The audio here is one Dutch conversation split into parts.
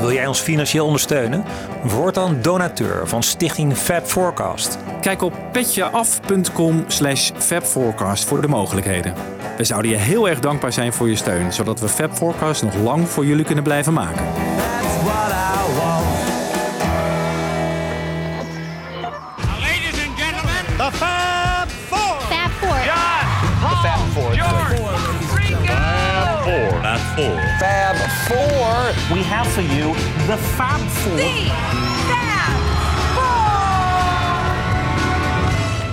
Wil jij ons financieel ondersteunen? Word dan donateur van Stichting Fab Forecast. Kijk op petjeaf.com slash fabforecast voor de mogelijkheden. We zouden je heel erg dankbaar zijn voor je steun, zodat we Fab Forecast nog lang voor jullie kunnen blijven maken. Fab Four. We have for you the Fab Four.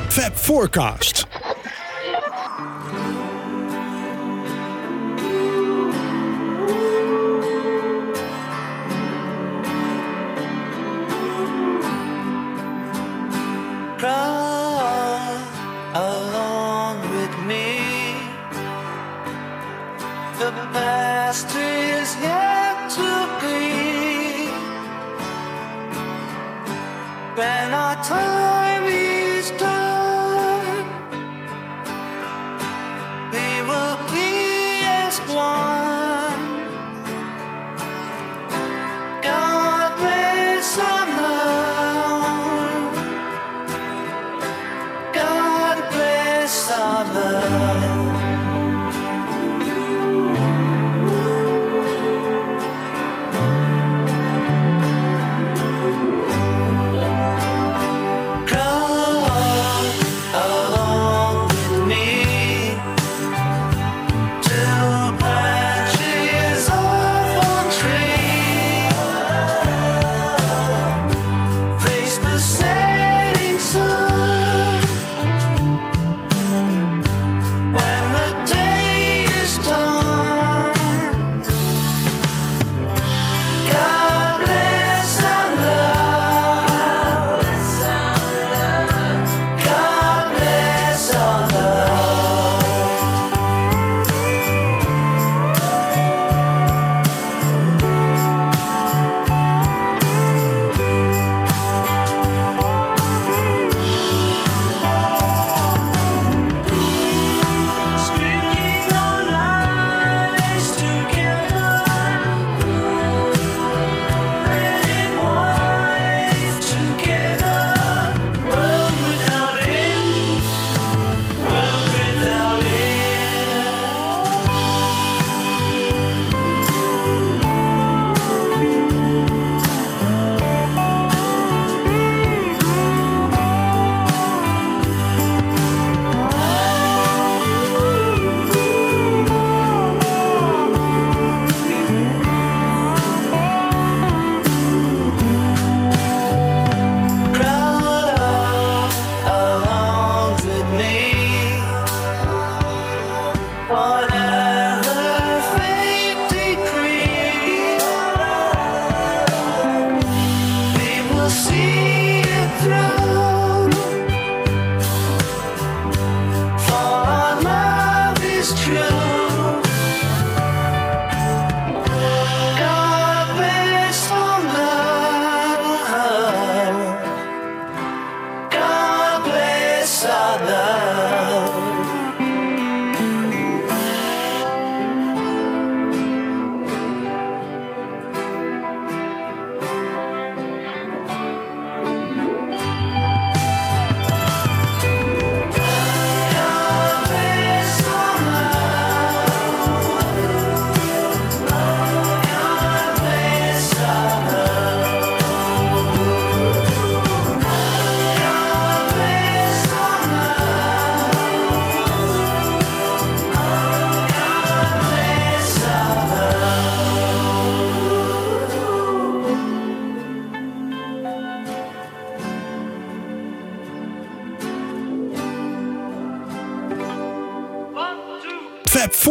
Fab Forecast. Crawl along with me. The past is yet to be. When our time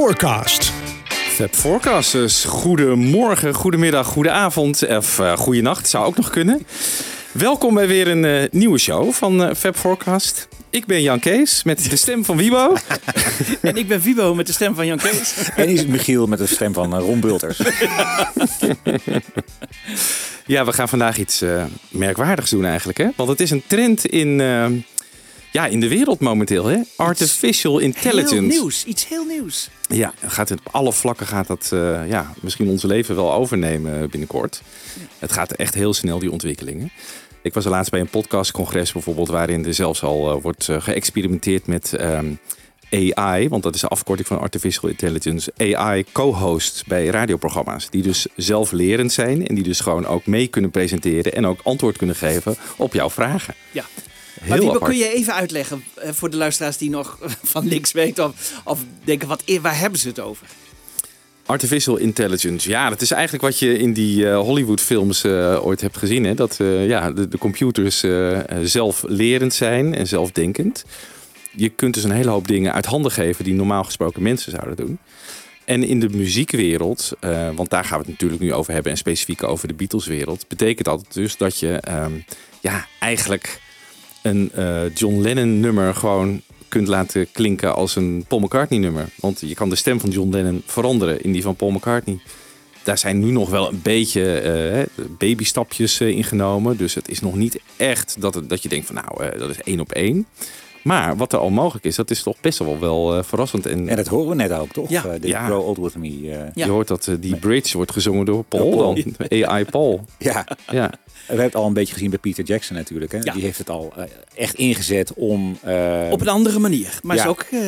Forecast. Fab Forecast, dus goedemorgen, goedemiddag, goedenavond of uh, goedenacht, zou ook nog kunnen. Welkom bij weer een eh, nieuwe show van eh, Fab Forecast. Ik ben Jan Kees met de stem van Wibo. En ik ben Vibo met de stem van Jan Kees. En is Michiel met de stem van eh, Ron Bulters. Ja, we gaan vandaag iets eh, merkwaardigs doen eigenlijk. Hè? Want het is een trend in, eh, Ja, in de wereld momenteel, hè? Artificial intelligence. Heel nieuws, iets heel nieuws. Ja, gaat het, op alle vlakken gaat dat eh, ja, misschien ons leven wel overnemen binnenkort. Het gaat echt heel snel, die ontwikkelingen. Ik was er laatst bij een podcastcongres bijvoorbeeld, waarin er zelfs al eh, wordt eh, geëxperimenteerd met ehm, AI, want dat is de afkorting van Artificial Intelligence. AI co-hosts bij radioprogramma's, die dus zelflerend zijn en die dus gewoon ook mee kunnen presenteren en ook antwoord kunnen geven op jouw vragen. Ja. Maar apart. kun je even uitleggen eh, voor de luisteraars die nog van niks weten of, of denken, wat, waar hebben ze het over? Artificial intelligence, ja, dat is eigenlijk wat je in die eh, Hollywood-films eh, ooit hebt gezien. Hè? Dat ja, de, de computers zelflerend zijn en zelfdenkend. Je kunt dus een hele hoop dingen uit handen geven die normaal gesproken mensen zouden doen. En in de muziekwereld, want daar gaan we het natuurlijk nu over hebben en specifiek over de Beatles-wereld, betekent dat dus dat je ehm, ja, eigenlijk een eh, John Lennon-nummer gewoon kunt laten klinken als een Paul McCartney-nummer. Want je kan de stem van John Lennon veranderen in die van Paul McCartney. Daar zijn nu nog wel een beetje eh, babystapjes eh, in genomen. Dus het is nog niet echt dat, dat je denkt van nou, dat is één op één. Maar wat er al mogelijk is, dat is toch best wel wel eh, verrassend. En En dat horen we net ook, toch? Ja. Eh, dit Ja. Grow Old With Me. eh, Ja. je hoort dat eh, die bridge wordt gezongen door Paul, Door Paul. dan AI Paul. ja. Ja. We hebben het al een beetje gezien bij Peter Jackson natuurlijk. Hè? Ja. Die heeft het al echt ingezet om... eh, Op een andere manier, maar ja. is ook eh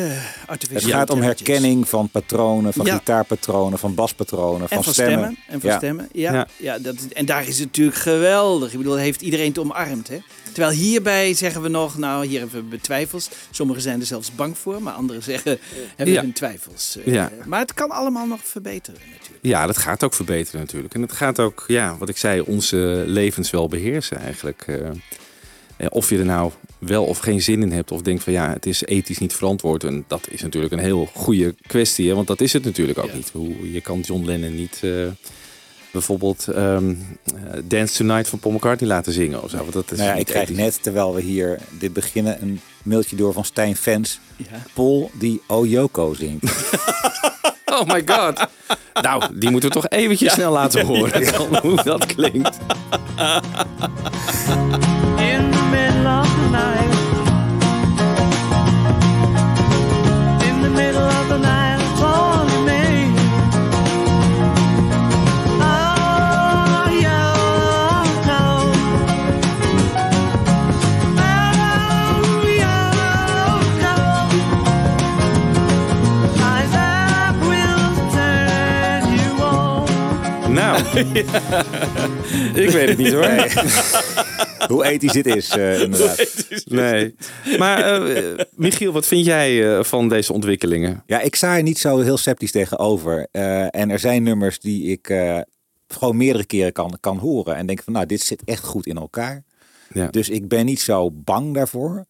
het gaat om herkenning van patronen, van Ja. gitaarpatronen, van baspatronen, van, En van stemmen. stemmen. En van Ja. stemmen. Ja, Ja. ja. dat, en daar is het natuurlijk geweldig. Ik bedoel, heeft iedereen het omarmd. Hè? Terwijl hierbij zeggen we nog, nou hier hebben we twijfels. Sommigen zijn er zelfs bang voor, maar anderen zeggen, hebben Ja. hun twijfels. Eh, Ja. Maar het kan allemaal nog verbeteren natuurlijk. Ja, dat gaat ook verbeteren natuurlijk. En het gaat ook, ja, wat ik zei, onze levens wel beheersen eigenlijk. Eh, eh, of je er nou wel of geen zin in hebt of denkt van ja, het is ethisch niet verantwoord. En dat is natuurlijk een heel goede kwestie, hè? want dat is het natuurlijk ook Ja. niet. Hoe, je kan John Lennon niet bijvoorbeeld ehm, eh, Dance Tonight van Paul McCartney laten zingen of zo. Want dat is Nou ja, ik niet krijg ethisch. net, terwijl we hier dit beginnen, een mailtje door van Stijn Fans. Ja. Paul die Oyoko zingt. Oh my god. nou, die moeten we toch eventjes snel laten horen dan, hoe dat klinkt. In the middle of the night. ik weet het niet hoor. Hoe ethisch dit is, eh, inderdaad. Nee. Maar eh, Michiel, wat vind jij eh, van deze ontwikkelingen? Ja, ik sta er niet zo heel sceptisch tegenover. Eh, en er zijn nummers die ik eh, gewoon meerdere keren kan, kan horen. En denk van, nou, dit zit echt goed in elkaar. Ja. Dus ik ben niet zo bang daarvoor.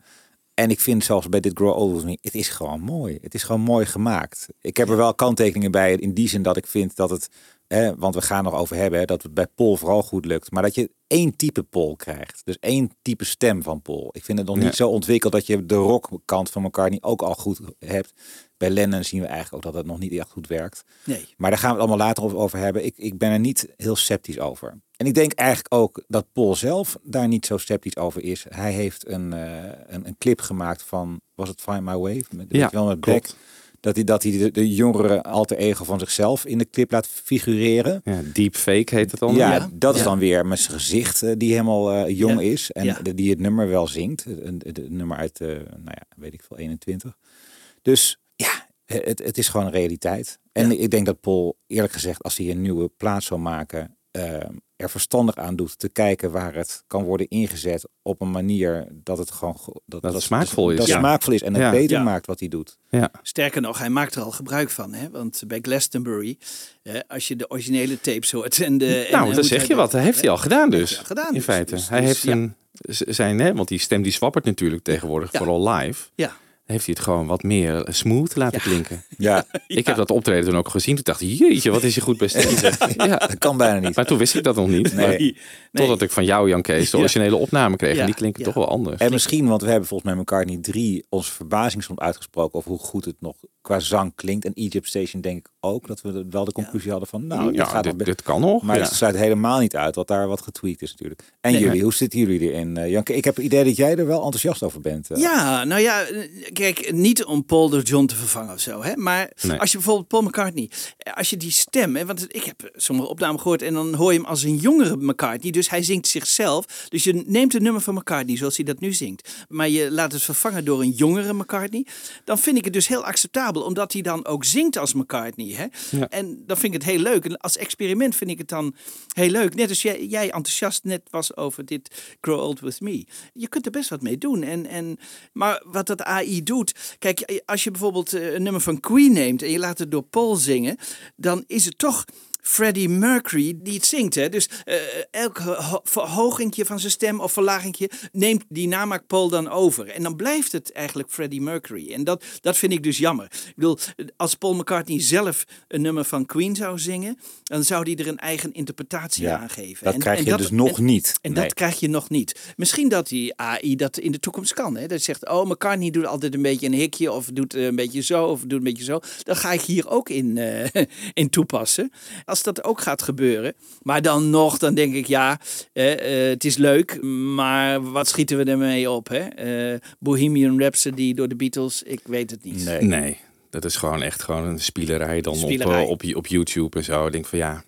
En ik vind zelfs bij dit Grow Old With Me, het is gewoon mooi. Het is gewoon mooi gemaakt. Ik heb er wel kanttekeningen bij in die zin dat ik vind dat het, hè, want we gaan nog over hebben, hè, dat het bij Paul vooral goed lukt. Maar dat je één type Paul krijgt. Dus één type stem van Paul. Ik vind het nog Ja. niet zo ontwikkeld dat je de rockkant van McCartney ook al goed hebt. Bij Lennon zien we eigenlijk ook dat het nog niet echt goed werkt. Nee. Maar daar gaan we het allemaal later over- hebben. Ik, ik ben er niet heel sceptisch over. En ik denk eigenlijk ook dat Paul zelf daar niet zo sceptisch over is. Hij heeft een, eh, een, een clip gemaakt van, was het Find My Wave? Met, Ja, wel, met klopt. Dat hij, dat hij de, de jongere alter ego van zichzelf in de clip laat figureren. Ja, deepfake heet het dan. Ja, Ja. dat is Ja. dan weer met zijn gezicht eh, die helemaal eh, jong Ja. is. En Ja. de- die het nummer wel zingt. Het nummer uit, eh, nou ja, weet ik veel, 21. Dus ja, het, het is gewoon een realiteit. En ik denk dat Paul, eerlijk gezegd, als hij een nieuwe plaat zou maken, eh, er verstandig aan doet te kijken waar het kan worden ingezet op een manier dat het gewoon go- dat, het smaakvol is. Dat het Ja. smaakvol is en het Ja. beter Ja. maakt wat hij doet. Ja. Sterker nog, hij maakt er al gebruik van. Hè? Want bij Glastonbury, hè, als je de originele tapes hoort... En de, Nou, eh, dan zeg je dat- wat. Dat heeft hij al gedaan dus. al gedaan in dus. feite. Dus- hij dus, heeft een, zijn, hè, want die stem die zwappert natuurlijk tegenwoordig, Ja. vooral live. Ja, Heeft hij het gewoon wat meer smooth laten klinken. Ja, Ik heb dat optreden toen ook gezien. Toen dacht ik, jeetje, wat is hij goed bij stem. ja. dat kan bijna niet. Maar toen wist ik dat nog niet. Nee. Maar Nee. Totdat ik van jou, Jan Kees, de originele opname kreeg. En die klinken toch wel anders. En misschien, want we hebben volgens mij elkaar niet drie onze verbazing soms uitgesproken over hoe goed het nog qua zang klinkt. En Egypt Station denk ik ook dat we wel de conclusie hadden van, nou, dit ja, gaat dit, kan nog. Maar ja. het sluit helemaal niet uit wat daar wat getweakt is natuurlijk. En Nee. jullie, hoe zitten jullie erin? Eh, Janke, ik heb het idee dat jij er wel enthousiast over bent. eh. Ja, nou ja, kijk, niet om Paul door John te vervangen of zo. Hè? Maar Nee. als je bijvoorbeeld Paul McCartney, eh, als je die stem, hè, want ik heb sommige opnamen gehoord en dan hoor je hem als een jongere McCartney. Dus hij zingt zichzelf. Dus je neemt een nummer van McCartney zoals hij dat nu zingt. Maar je laat het vervangen door een jongere McCartney. Dan vind ik het dus heel acceptabel, omdat hij dan ook zingt als McCartney. Hè? Ja. En dan vind ik het heel leuk. En als experiment vind ik het dan heel leuk. Net als jij, jij enthousiast net was over dit Grow Old With Me. Je kunt er best wat mee doen. En, en, maar wat dat AI doet... Kijk, als je bijvoorbeeld eh, een nummer van Queen neemt... en je laat het door Paul zingen... dan is het toch... Freddie Mercury die het zingt. Hè? Dus eh elk ho- verhogingje van zijn stem of verlagingje neemt die namaak Paul dan over. En dan blijft het eigenlijk Freddie Mercury. En dat, dat vind ik dus jammer. Ik bedoel, als Paul McCartney zelf een nummer van Queen zou zingen, dan zou hij er een eigen interpretatie Ja, aan geven. dat krijg je dus nog en- niet. En Nee. dat krijg je nog niet. Misschien dat die AI dat in de toekomst kan. Hè? Dat zegt, oh, McCartney doet altijd een beetje een hikje of doet eh, een beetje zo of doet een beetje zo. Dan ga ik hier ook in, eh, in toepassen. Als dat ook gaat gebeuren. Maar dan nog, dan denk ik, ja, eh, eh, het is leuk, maar wat schieten we ermee op? Hè? Eh, Bohemian Rhapsody door de Beatles, ik weet het niet. Nee. Nee, dat is gewoon echt gewoon een spielerij dan Spielerij. Op, eh, op, op YouTube en zo. Ik denk van ja.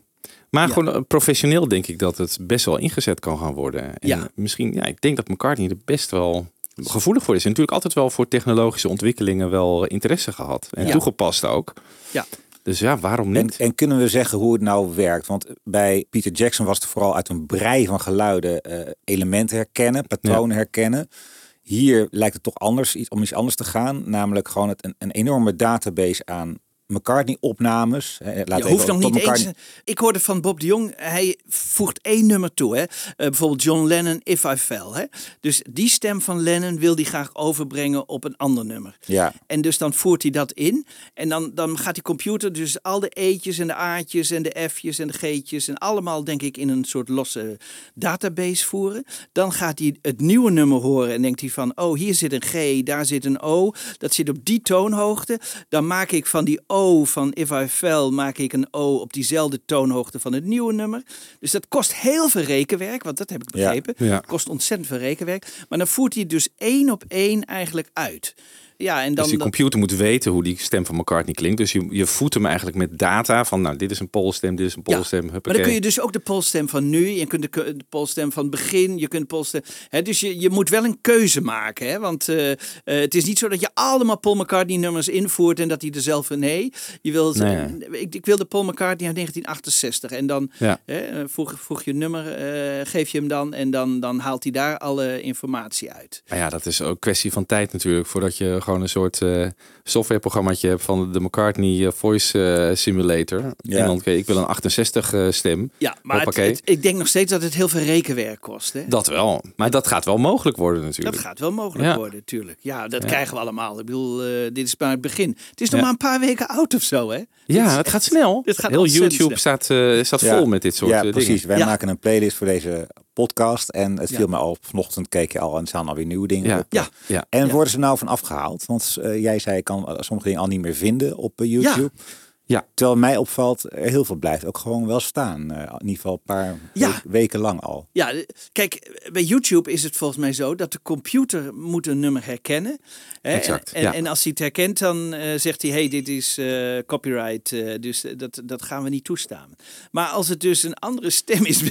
Maar Ja. gewoon professioneel denk ik dat het best wel ingezet kan gaan worden. En Ja. misschien, ja, ik denk dat McCartney er best wel gevoelig voor is. En natuurlijk altijd wel voor technologische ontwikkelingen wel interesse gehad. En Ja. toegepast ook. Ja. Dus ja, waarom niet? en kunnen we zeggen hoe het nou werkt? Want bij Peter Jackson was het vooral uit een brei van geluiden eh, elementen herkennen, patronen herkennen. Hier lijkt het toch anders, iets, om iets anders te gaan. Namelijk gewoon het, een, een enorme database aan McCartney-opnames. Je hoeft nog niet McCartney- eens. Ik hoorde van Bob de Jong, hij voegt één nummer toe. Hè? Eh, bijvoorbeeld John Lennon, If I Fell. Hè? Dus die stem van Lennon wil hij graag overbrengen op een ander nummer. Ja, En dus dan voert hij dat in. En dan, dan gaat die computer dus al de e'tjes en de a'tjes en de f'jes en de g'tjes en allemaal denk ik in een soort losse database voeren. Dan gaat hij het nieuwe nummer horen en denkt hij van, oh hier zit een G, daar zit een O. Dat zit op die toonhoogte. Dan maak ik van die O van If I Fell, maak ik een O op diezelfde toonhoogte van het nieuwe nummer. Dus dat kost heel veel rekenwerk, want dat heb ik Ja. begrepen. Ja. Kost ontzettend veel rekenwerk. Maar dan voert hij dus één op één eigenlijk uit. Ja, en dan, dus die computer moet weten hoe die stem van McCartney klinkt. Dus je, je voedt hem eigenlijk met data van, nou, dit is een polstem, dit is een polstem. Maar dan kun je dus ook de polstem van nu, je kunt de, de polstem van het begin, je kunt polstem. Hè, dus je, je moet wel een keuze maken. Hè, want eh, eh, het is niet zo dat je allemaal Paul McCartney nummers invoert en dat hij er zelf. Nee, je wil, Nee. ik, ik wil de Paul McCartney uit 1968. En dan Ja. hè, eh, voeg, voeg je nummer, eh, geef je hem dan en dan, dan haalt hij daar alle informatie uit. Maar ja, dat is ook kwestie van tijd natuurlijk. Voordat je gewoon een soort eh softwareprogrammaatje hebt van de McCartney eh, Voice eh, Simulator. Ja. En dan, oké, ik wil een 68 eh, stem. Ja, maar het, het- ik denk nog steeds dat het heel veel rekenwerk kost. Hè? Dat wel. Maar dat gaat wel mogelijk worden natuurlijk. Dat gaat wel mogelijk Ja. worden, natuurlijk. Ja, dat Ja. krijgen we allemaal. Ik bedoel, eh, dit is maar het begin. Het is nog Ja. maar een paar weken oud of zo, hè? Ja, het gaat snel. dit gaat Heel YouTube staat, eh, staat Ja. vol met dit soort ja dingen. precies. Wij Ja. maken een playlist voor deze podcast. En het viel me al, vanochtend keek je al en staan alweer nieuwe dingen Ja. op. Ja. Ja. En worden ze nou van afgehaald? Want eh, jij zei, je kan sommige dingen al niet meer vinden op eh, YouTube. Ja. Terwijl mij opvalt, heel veel blijft ook gewoon wel staan. Eh, in ieder geval een paar Ja. we- weken lang al. Ja, de- kijk, bij YouTube is het volgens mij zo dat de computer moet een nummer herkennen. Hè? Exact, En, ja. en als hij het herkent, dan eh, zegt hij, hey, dit is eh, copyright, eh, dus eh, dat, dat gaan we niet toestaan. Maar als het dus een andere stem is,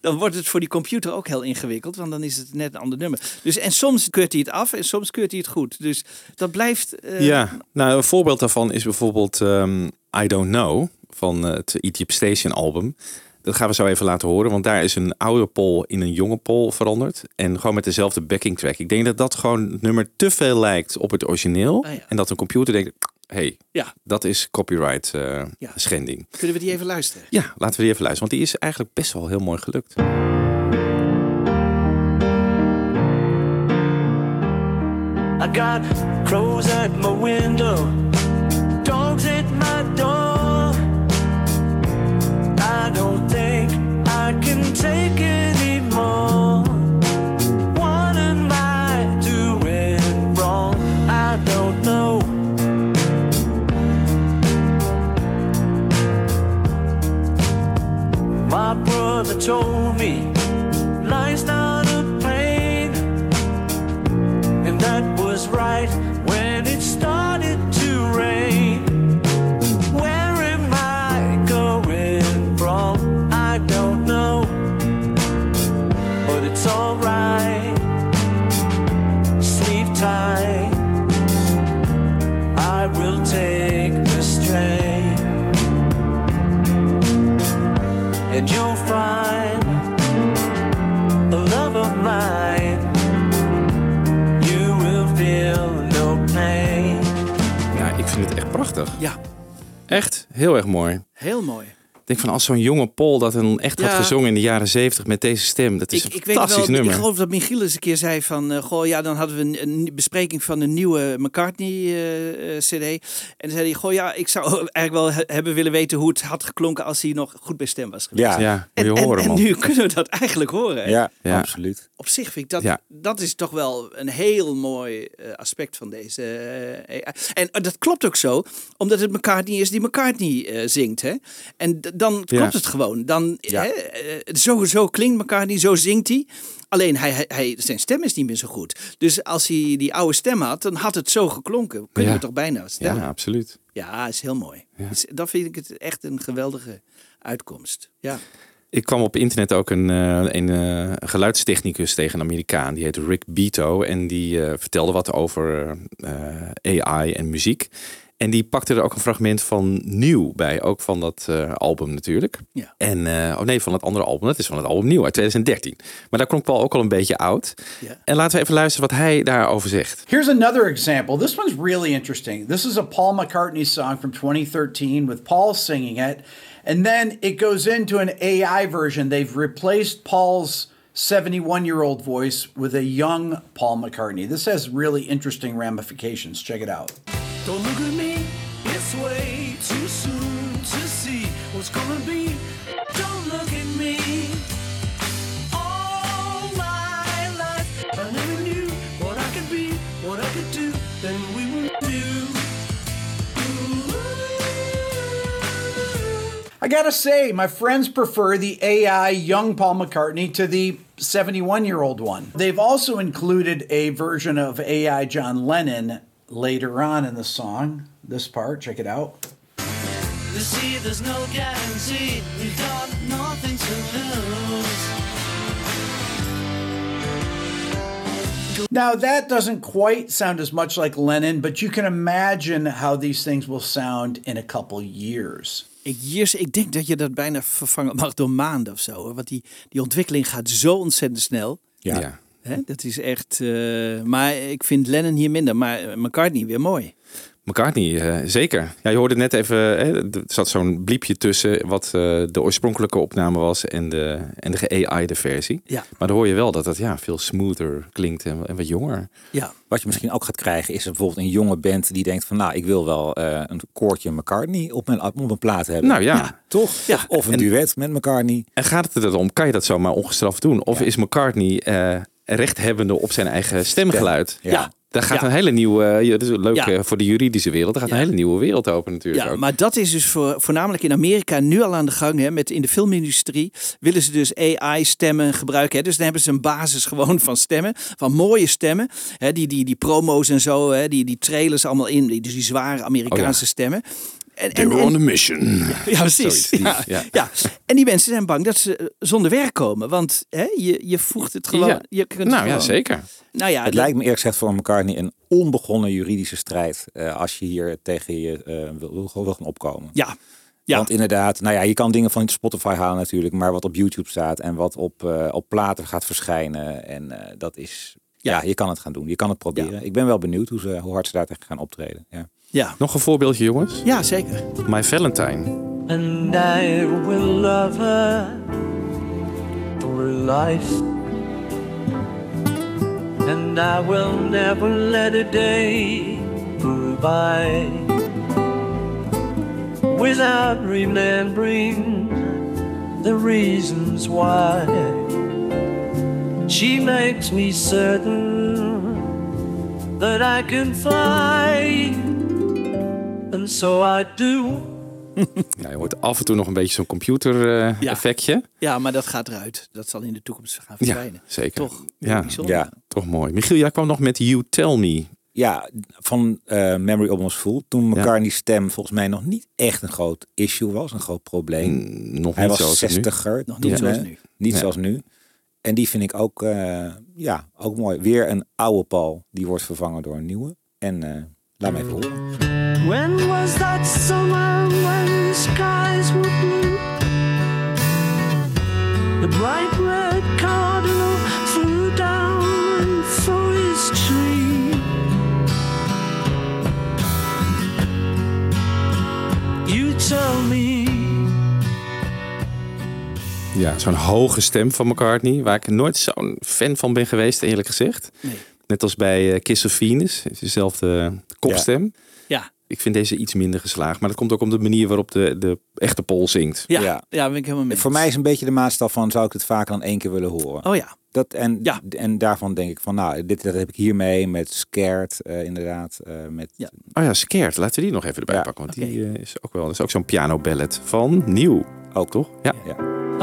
dan wordt het voor die computer ook heel ingewikkeld, want dan is het net een ander nummer. Dus, en soms keurt hij het af en soms keurt hij het goed. Dus dat blijft... eh, Ja, nou een voorbeeld daarvan is bijvoorbeeld ehm, I Don't Know van het Egypt Station album. Dat gaan we zo even laten horen, want daar is een oude Pol in een jonge Pol veranderd. En gewoon met dezelfde backing track. Ik denk dat dat gewoon het nummer te veel lijkt op het origineel. Ah, ja. En dat een computer denkt, hey, Ja. dat is copyright eh, Ja. schending. Kunnen we die even luisteren? Ja, laten we die even luisteren, want die is eigenlijk best wel heel mooi gelukt. I got crows at my window, denk van als zo'n jonge Paul dat dan echt had Ja. gezongen in de jaren zeventig met deze stem. Dat is Ik, een ik weet wel, nummer. ik geloof dat Michiel eens een keer zei van, eh, goh, ja, dan hadden we een, een bespreking van een nieuwe McCartney-cd. en dan zei hij, goh, ja, ik zou eigenlijk wel he- hebben willen weten hoe het had geklonken als hij nog goed bij stem was geweest. Ja, ja, ja, En, je en, horen en man. nu kunnen we dat eigenlijk horen. Ja. absoluut. Op zich vind ik dat, Ja. dat is toch wel een heel mooi eh, aspect van deze. eh, en eh, dat klopt ook zo, omdat het McCartney is die McCartney eh, zingt. Hè? En d- dan klopt Ja. het gewoon. Dan, Ja. hè, eh, zo, zo klinkt McCartney, zo zingt hij. Alleen hij, hij, zijn stem is niet meer zo goed. Dus als hij die oude stem had, dan had het zo geklonken. Kunnen Ja. we toch bijna stellen? Ja, Ja, absoluut. is heel mooi. Dus dat vind ik het echt een geweldige uitkomst. Ja. Ik kwam op internet ook een, eh, een eh, geluidstechnicus tegen, een Amerikaan. Die heet Rick Beato. En die vertelde wat over AI en muziek. En die pakte er ook een fragment van Nieuw bij. Ook van dat eh, album natuurlijk. Ja. En, eh, oh nee, van het andere album. Dat is van het album Nieuw uit 2013. Maar daar klonk Paul ook al een beetje oud. Ja. En laten we even luisteren wat hij daarover zegt. Here's another example. This one's really interesting. This is a Paul McCartney song from 2013 with Paul singing it. And then it goes into an AI version. They've replaced Paul's 71 year old voice with a young Paul McCartney. This has really interesting ramifications. Check it out. Don't look at me, it's way too soon to see what's gonna be. Don't look at me. All my life, I never knew what I could be, what I could do, then we would do. I gotta say, my friends prefer the AI young Paul McCartney to the 71 year old one. They've also included a version of AI John Lennon later on in the song. This part, check it out. You see, there's no guarantee, we've got nothing to lose. Now, that doesn't quite sound as much like Lennon, but you can imagine how these things will sound in a couple years. Ik, Jirs, ik denk dat je dat bijna vervangen mag door maanden of zo. hoor. Want die, die ontwikkeling gaat zo ontzettend snel. Ja. Ja. Hè? Dat is echt. eh, maar ik vind Lennon hier minder. Maar eh, McCartney weer mooi. McCartney, eh, zeker. Ja, je hoorde net even, hè, er zat zo'n bliepje tussen wat eh, de oorspronkelijke opname was en de, en de ge-AI'de versie. Ja. Maar dan hoor je wel dat het ja, veel smoother klinkt en, en wat jonger. Ja. Wat je misschien ook gaat krijgen is bijvoorbeeld een jonge band die denkt van nou ik wil wel eh, een koortje McCartney op mijn, op mijn plaat hebben. Nou ja. Toch? Ja. Of, een duet met McCartney. En gaat het erom, kan je dat zomaar ongestraft doen? Of is McCartney eh rechthebbende op zijn eigen stemgeluid? Ja. Daar gaat Ja. een hele nieuwe, eh, ja, dat is leuk Ja. eh, voor de juridische wereld, daar gaat een hele nieuwe wereld open natuurlijk Ja, ook. maar dat is dus voor, voornamelijk in Amerika nu al aan de gang. Hè, met in de filmindustrie willen ze dus AI-stemmen gebruiken. Hè. Dus dan hebben ze een basis gewoon van stemmen, van mooie stemmen. Hè, die, die, die promo's en zo, hè, die, die trailers allemaal in. Dus die zware Amerikaanse Oh stemmen. En, They were on a mission. Ja, precies. Ja, ja. ja. En die mensen zijn bang dat ze eh, zonder werk komen. Want hè, je, je voegt het gewoon. Ja. Je kunt Nou ja, zeker. Nou ja, Het lijkt me eerlijk gezegd voor McCartney een onbegonnen juridische strijd eh, als je hier tegen je eh, wil, wil, wil gaan opkomen. Ja. Ja. Want inderdaad, nou ja, je kan dingen van Spotify halen natuurlijk, maar wat op YouTube staat en wat op, eh, op platen gaat verschijnen. En eh, dat is, ja. je kan het gaan doen. Je kan het proberen. Ik ben wel benieuwd hoe, ze, hoe hard ze daar tegen gaan optreden. Ja. Ja. Nog een voorbeeldje jongens. ja, zeker. My Valentine. And I will love her through life. And I will never let a day go by without remembering the reasons why. She makes me certain that I can fly. And so I do Ja, je hoort af en toe nog een beetje zo'n computer eh, Ja. effectje. Ja, maar dat gaat eruit. Dat zal in de toekomst gaan Ja, verdwijnen. zeker. Toch? Ja. bijzonder. Ja. Toch mooi. Michiel, jij kwam nog met You Tell Me. Ja, van eh, Memory Almost Full. Toen McCartney's stem volgens mij nog niet echt een groot issue was, een groot probleem. Mm, Nog Hij niet was zoals het nu. 60er. Nog niet zoals nu. Niet zoals nu. En die vind ik ook, eh, ja, ook mooi. Weer een oude Paul. Die wordt vervangen door een nieuwe. En eh, laat even horen. When was that summer when the skies were blue? The bright red cardinal flew down for his tree. You tell me. Ja, zo'n hoge stem van McCartney, waar ik nooit zo'n fan van ben geweest, eerlijk gezegd. Nee. Net als bij eh, Kiss of Venus, dezelfde kopstem. Ja. Ik vind deze iets minder geslaagd, maar dat komt ook om de manier waarop de, de echte Paul zingt. Ja, Ja. ja. ben ik helemaal mee. Voor mij is een beetje de maatstaf van, zou ik het vaker dan één keer willen horen? Oh ja. Dat, en, Ja. en daarvan denk ik van, nou, dit dat heb ik hiermee met Scared, eh, inderdaad. eh, met, Ja. Oh ja, Scared, laten we die nog even erbij Ja. pakken, want die eh, is ook wel, dat is ook zo'n piano ballet van Nieuw. Ook toch? Ja.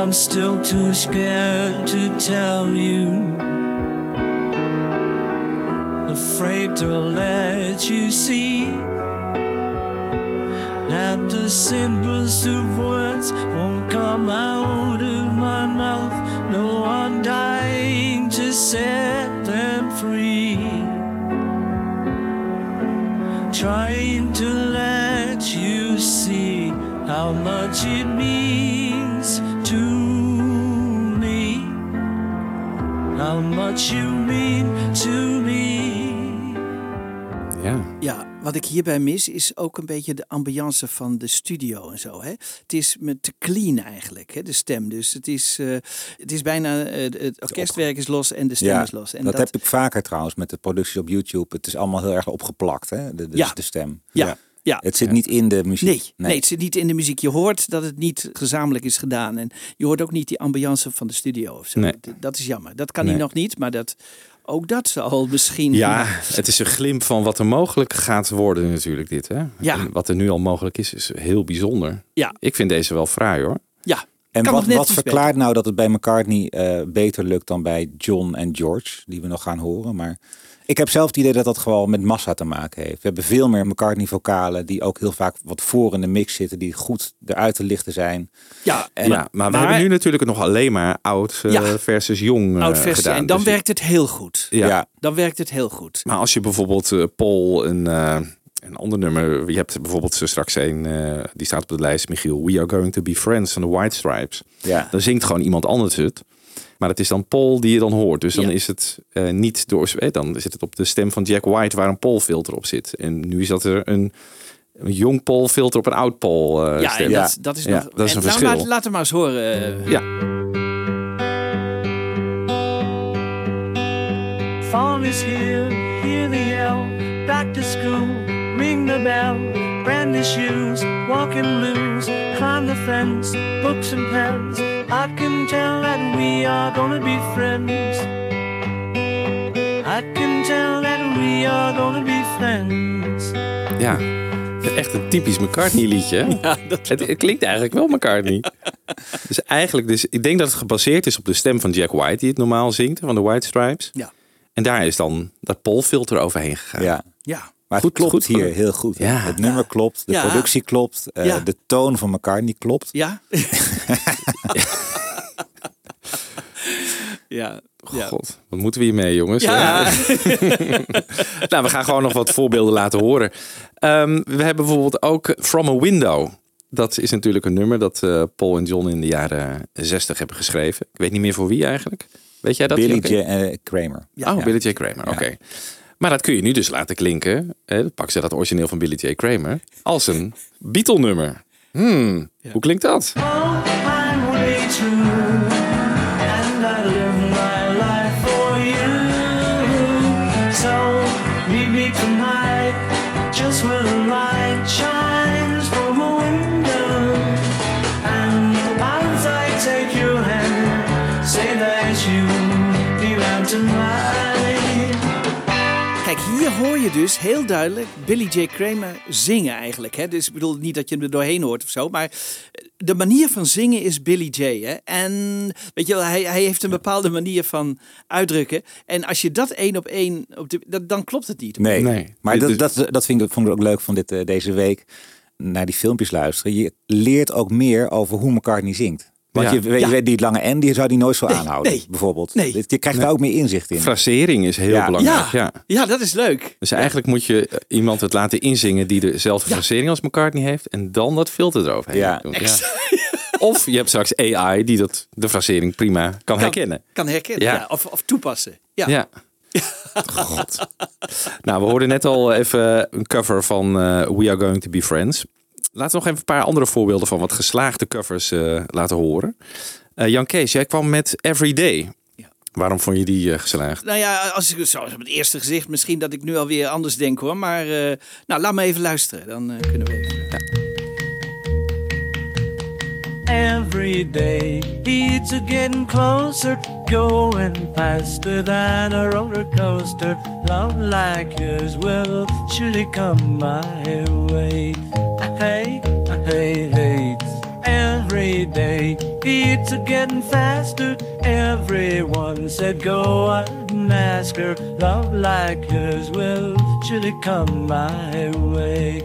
I'm still too scared to tell you. Afraid to let you see that the simplest of words won't come out of my mouth. No, I'm dying to set them free. Trying to let you see how much it means to me. How much you mean to me. Ja. Ja, wat ik hierbij mis is ook een beetje de ambiance van de studio en zo. Hè? Het is me te clean eigenlijk, hè, de stem. Dus het is, eh, het is bijna, eh, het orkestwerk is los en de stem Ja, is los. En dat, heb ik vaker trouwens met de producties op YouTube. Het is allemaal heel erg opgeplakt, hè? De, de, Ja. de stem. Ja, ja. Het zit niet in de muziek. Nee, nee. het zit niet in de muziek. Je hoort dat het niet gezamenlijk is gedaan. En je hoort ook niet die ambiance van de studio of zo. Nee. Dat is jammer. Dat kan Nee. hij nog niet, maar dat, ook dat zal misschien... Ja, het is een glimp van wat er mogelijk gaat worden natuurlijk dit. Hè? Ja. En wat er nu al mogelijk is, is heel bijzonder. Ja. Ik vind deze wel fraai hoor. Ja, En kan wat, wat verklaart nou dat het bij McCartney eh, beter lukt dan bij John en George, die we nog gaan horen. Maar ik heb zelf het idee dat dat gewoon met massa te maken heeft. We hebben veel meer McCartney-vocalen die ook heel vaak wat voor in de mix zitten, die goed eruit te lichten zijn. ja, En- ja, maar we hebben nu natuurlijk nog alleen maar oud eh, Ja. versus jong eh, oud versie. gedaan. En dan Dus- werkt het heel goed. Ja. Ja. Dan werkt het heel goed. Maar als je bijvoorbeeld eh, Paul een, eh, een ander nummer... Je hebt bijvoorbeeld straks een, eh, die staat op de lijst, Michiel. We are going to be friends van de White Stripes. Ja. Dan zingt gewoon iemand anders het. Maar het is dan Paul die je dan hoort. Dus dan Ja. is het eh, niet door... eh, dan zit het op de stem van Jack White waar een Paul filter op zit. En nu is dat er een, een jong Paul filter op een oud Paul eh, ja, stem. en Ja. dat, dat is Ja, nog... dat is en een nou, verschil. Laat, laat hem maar eens horen. eh. Ja. Fall is here, hear the yell. Back to school, ring the bell. Brand new shoes, walking blues. Climb the fence, books and pens. I can tell that we are gonna be friends. I can tell that we are gonna be friends. Ja, echt een typisch McCartney liedje. hè? Ja, dat Het, het klinkt eigenlijk wel McCartney. dus eigenlijk, dus, ik denk dat het gebaseerd is op de stem van Jack White, die het normaal zingt, van de White Stripes. Ja. En daar is dan dat Paul filter overheen gegaan. Ja. Ja. Maar Goed- het klopt goed hier heel goed. Ja. Het nummer klopt, de Ja. productie klopt, eh, Ja. de toon van McCartney klopt. Ja? ja. Ja. God, wat moeten we hiermee, jongens? Ja. nou, we gaan gewoon nog wat voorbeelden laten horen. Ehm, we hebben bijvoorbeeld ook From a Window. Dat is natuurlijk een nummer dat eh, Paul en John in de jaren 60 hebben geschreven. Ik weet niet meer voor wie eigenlijk. Weet jij dat? Billy Joke? J. eh, Kramer. Ja. oh, Billy J. Kramer, oké. Maar dat kun je nu dus laten klinken. Pakken ze dat origineel van Billy J. Kramer. Als een Beatle-nummer. Hmm, Hoe klinkt dat? Oh, je dus heel duidelijk Billy J. Kramer zingen eigenlijk. Hè? Dus ik bedoel niet dat je hem er doorheen hoort of zo. Maar de manier van zingen is Billy J. Hè? En weet je wel, hij, hij heeft een bepaalde manier van uitdrukken. En als je dat één op één, op de, dat, dan klopt het niet. Nee, Nee. maar Dit dat, dat, dat vind ik, vond ik ook leuk van dit, eh, deze week. Naar die filmpjes luisteren. Je leert ook meer over hoe McCartney zingt. Want Ja. je, weet- je weet die lange N, die zou die nooit zo Nee, aanhouden, nee. bijvoorbeeld. Nee. Je krijgt daar ook meer inzicht in. Frasering is heel Ja. belangrijk. Ja, Ja. dat is leuk. Dus eigenlijk moet je eh, iemand het laten inzingen die dezelfde Ja. frasering als McCartney heeft. En dan dat filter eroverheen Ja. doen. Of je hebt straks AI die dat, de frasering prima kan, herkennen. Kan herkennen, Ja. ja. Of, of toepassen. Ja. Ja. God. Nou, we hoorden net al even een cover van eh, We Are Going to Be Friends. Laten we nog even een paar andere voorbeelden van wat geslaagde covers eh, laten horen. Eh, Jan Kees, jij kwam met Everyday. Ja. Waarom vond je die eh, geslaagd? Nou ja, als ik zo op het eerste gezicht, misschien dat ik nu alweer anders denk hoor. Maar eh, nou, laat me even luisteren. Dan kunnen we even. Every day it's a getting closer, going faster than a roller coaster. Love like yours will surely come my way. Hey, hey, hey. Every day it's getting faster. Everyone said go out and ask her. Love like yours will surely come my way.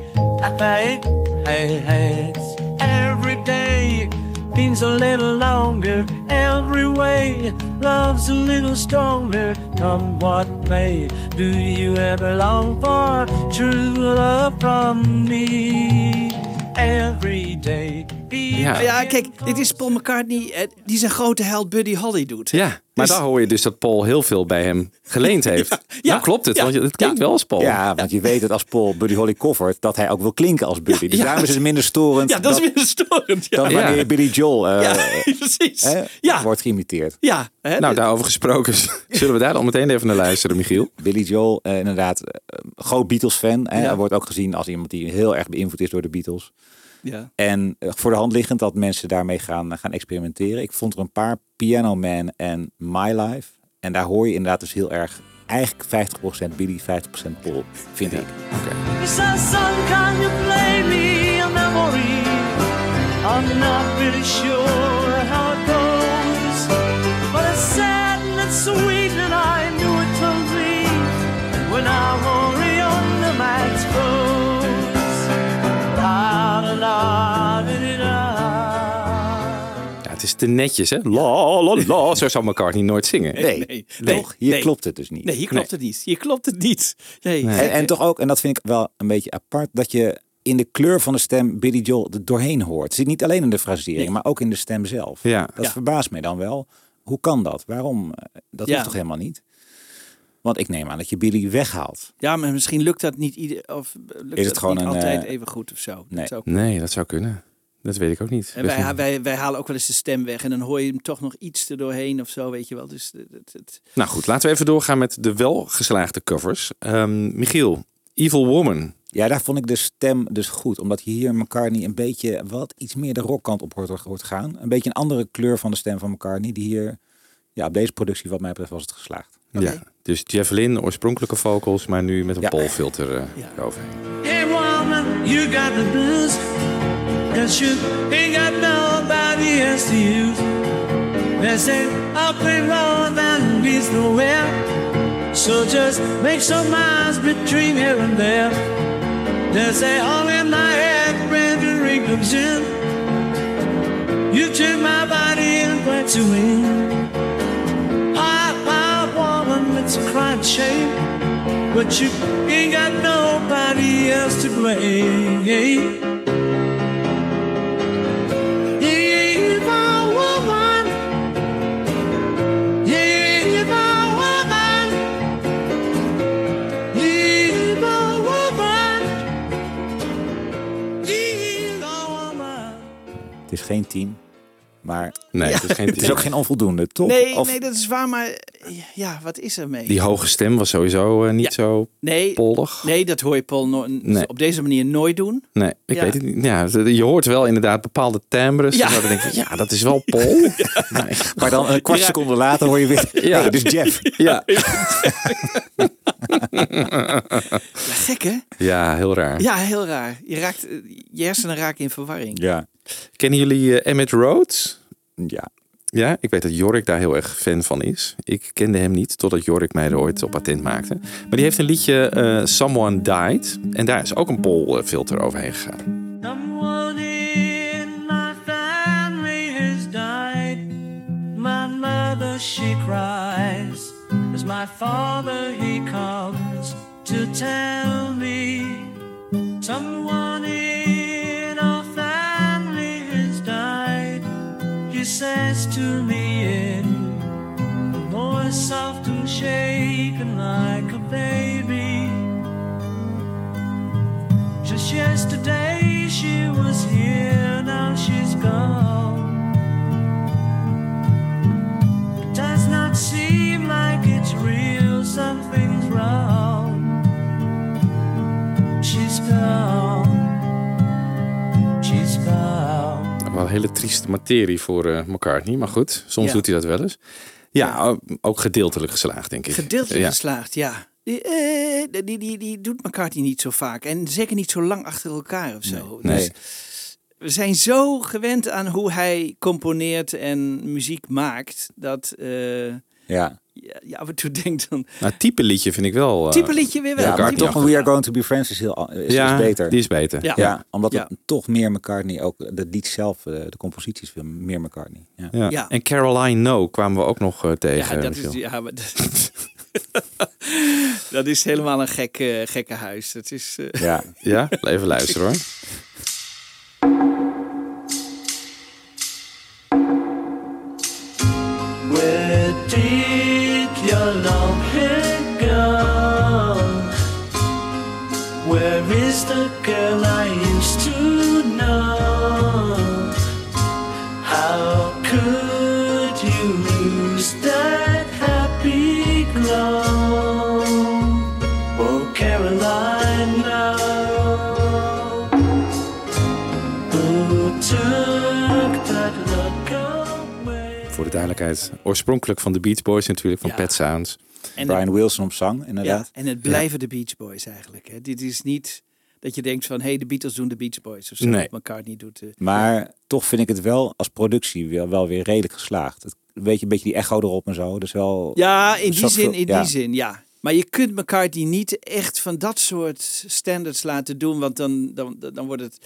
Hey, hey, hey. Every day means a little longer. Every way love's a little stronger. Come what may, do you ever long for true love from me? Every day. Ja. Ja, kijk, dit is Paul McCartney eh, die zijn grote held Buddy Holly doet. Ja, maar Dus- daar hoor je dus dat Paul heel veel bij hem geleend heeft. ja, nou klopt het, ja, want het klinkt ja. wel als Paul. Ja, want je weet dat als Paul Buddy Holly covert, dat hij ook wil klinken als Buddy. dus ja. daarom is het minder storend Ja, dat is weer storend. Ja, dan Ja. wanneer Billy Joel eh, ja precies. hè, Ja, wordt geïmiteerd. ja. Hè, Nou, dit- daarover gesproken, zullen we daar dan meteen even naar luisteren, Michiel? Billy Joel, eh, inderdaad, groot Beatles-fan. Hij wordt ook gezien als iemand die heel erg beïnvloed is door de Beatles. Ja. En eh, voor de hand liggend dat mensen daarmee gaan, gaan experimenteren. Ik vond er een paar Piano Man en My Life. En daar hoor je inderdaad dus heel erg, eigenlijk 50% Billy, 50% Paul, vind ik. He says, son, can you play me a memory? I'm not really sure how it goes, but it's sad and it's sweet, and I knew it to me when I te netjes, hè? La, la, la. Zo zou McCartney nooit zingen. Nee, nee, toch? Hier nee. klopt het dus niet. Nee, hier klopt het niet. Hier klopt het niet. Nee. En, en toch ook, en dat vind ik wel een beetje apart, dat je in de kleur van de stem Billy Joel er doorheen hoort. Het zit niet alleen in de frasering, maar ook in de stem zelf. Ja. Dat Ja. verbaast mij dan wel. Hoe kan dat? Waarom? Eh, Dat Ja. hoeft toch helemaal niet? Want ik neem aan dat je Billy weghaalt. Ja, maar misschien lukt dat niet ieder, of lukt Is het dat gewoon niet een, altijd eh, even goed of zo. nee. Dat zou- Nee, dat zou kunnen. Dat weet ik ook niet. En Weet wij, wij, wij halen ook wel eens de stem weg en dan hoor je hem toch nog iets er doorheen of zo, weet je wel. Dus het, het, het- Nou goed, laten we even doorgaan met de wel geslaagde covers. Ehm, Michiel, Evil Woman. Ja, daar vond ik de stem dus goed. Omdat je hier McCartney een beetje wat iets meer de rockkant op hoort, hoort gaan. Een beetje een andere kleur van de stem van McCartney. Die hier, ja, op deze productie wat mij betreft was het geslaagd. Ja, dus Jeff Lynne, oorspronkelijke vocals, maar nu met een Ja. Paul-filter eh, Ja. eroverheen. Hey woman, you got the blues. You ain't got nobody else to use. They say up and road and leads nowhere. So just make some miles between here and there. They say all in my head when the ring comes in. You turn my body and back to win. I, I woman, it's a crying shame. But you ain't got nobody else to blame. Tien, maar Nee, het is geen het is ook geen onvoldoende, toch? Nee, Of- nee, dat is waar, maar ja, wat is er mee? Die hoge stem was sowieso eh, niet Ja. zo nee, pollig. nee, dat hoor je Paul no- Nee. op deze manier nooit doen. Nee, ik Ja. weet het niet. Ja, je hoort wel inderdaad bepaalde timbres. Ja. Ja. Dan denk ik, ja, dat is wel Paul. Nee. Maar dan een kwart Ja. seconde later hoor je weer, Ja. ja. dus Jeff. Ja. Ja, gek hè? Ja, heel raar. Ja, heel raar. Je, raakt, eh, je hersenen raken in verwarring. Ja. Kennen jullie eh, Emmett Rhodes? Ja. Ja, ik weet dat Jorik daar heel erg fan van is. Ik kende hem niet, totdat Jorik mij er ooit op patent maakte. Maar die heeft een liedje, eh, Someone Died. En daar is ook een Pol-filter overheen gegaan. Someone in my family has died. My mother, she cries. As my father, he comes to tell me. Someone in our family has died. He says to me in a voice soft and shaken like a baby. Just yesterday she was here, now she's gone. It does not seem like it's real, something's Wel een hele trieste materie voor eh, McCartney, maar goed, soms Ja. doet hij dat wel eens. Ja, ook- gedeeltelijk geslaagd, denk ik. Gedeeltelijk ja. geslaagd, ja. Die, eh, die, die, die doet McCartney niet zo vaak. En zeker niet zo lang achter elkaar of zo. Nee. Dus we zijn zo gewend aan hoe hij componeert en muziek maakt. Dat eh, Ja. Ja, af en toe denkt dan... Nou, type liedje vind ik wel. eh, Type liedje weer wel. Ja, toch, We Are Going to Be Friends is, heel, is, ja, is beter. die is beter. Ja. ja, omdat Ja. het toch meer McCartney, ook de lied zelf, eh, de composities veel meer McCartney. Ja. Ja. Ja. En Caroline No kwamen we ook nog eh, tegen. Ja, dat is, ja, maar dat, dat is helemaal een gek, gekke huis. Dat is, eh, Ja. Ja, even luisteren hoor. duidelijkheid, oorspronkelijk van de Beach Boys natuurlijk, van Ja. Pet Sounds. en, Brian Wilson op zang, inderdaad. ja, en het blijven de Beach Boys eigenlijk. Hè. Dit is niet dat je denkt van... hé, hey, de Beatles doen de Beach Boys of zo. Nee. McCartney doet... Maar toch vind ik het wel als productie wel, wel weer redelijk geslaagd. Het, weet je, een beetje die echo erop en zo. Dus wel. Ja, in die zin, veel- in ja. die zin, ja. Maar je kunt McCartney niet echt van dat soort standards laten doen, want dan, dan, dan wordt het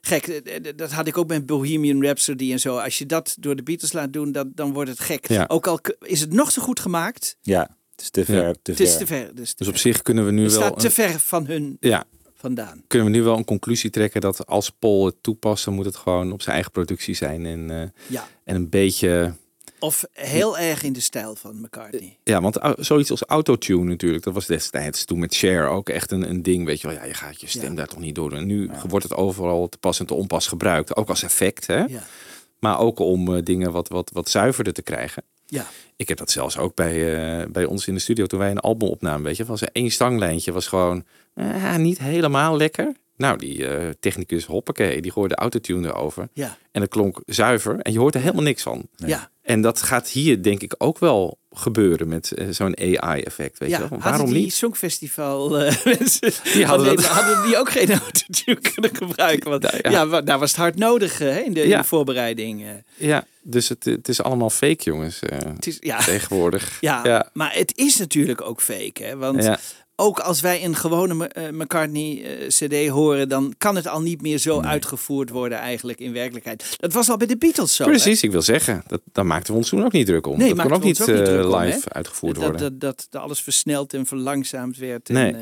gek. Eh, eh, Dat had ik ook met Bohemian Rhapsody en zo. Als je dat door de Beatles laat doen, dan, dan wordt het gek. Ja. Ook al is het nog zo goed gemaakt, Ja, het is te ver. Ja. Te het is ver. te ver. Dus, te Dus op ver. zich kunnen we nu het wel. staat te een- ver van hun ja, vandaan. kunnen we nu wel een conclusie trekken dat als Paul het toepast, dan moet het gewoon op zijn eigen productie zijn. En, eh, Ja. en een beetje. Of heel erg in de stijl van McCartney. Ja, want zoiets als autotune natuurlijk, dat was destijds toen met Cher ook echt een, een ding. Weet je wel, ja, je gaat je stem Ja. daar toch niet door doen. En nu wordt het overal te pas en te onpas gebruikt. Ook als effect, hè? Ja. Maar ook om eh, dingen wat, wat, wat zuiverder te krijgen. Ja. Ik heb dat zelfs ook bij, eh, bij ons in de studio toen wij een album opnamen. Weet je, was er één stanglijntje was gewoon eh, niet helemaal lekker. Nou, die eh, technicus hoppakee, die gooide autotune erover. Ja. En het klonk zuiver en je hoort er helemaal niks van. Ja. En dat gaat hier denk ik ook wel gebeuren met eh, zo'n AI-effect. Weet Ja, je wel? Waarom die niet? Songfestival eh, mensen Die hadden dat- hadden die ook geen autotune kunnen gebruiken? Want Nou, ja, daar was het hard nodig hè, in, de, in Ja. de voorbereiding. eh. Ja, dus het, het is allemaal fake, jongens. eh, Het is, ja, tegenwoordig. ja, ja. maar het is natuurlijk ook fake. Hè? Want Ja. Ook als wij een gewone eh, McCartney-CD horen, dan kan het al niet meer zo uitgevoerd worden eigenlijk in werkelijkheid. Dat was al bij de Beatles zo. hè? Precies, ik wil zeggen, dat, daar maakten we ons toen ook niet druk om. Nee, dat kon ook niet, ons ook niet eh, om, live uitgevoerd dat, worden. dat, dat, dat alles versneld en verlangzaamd werd. En, Nee. eh,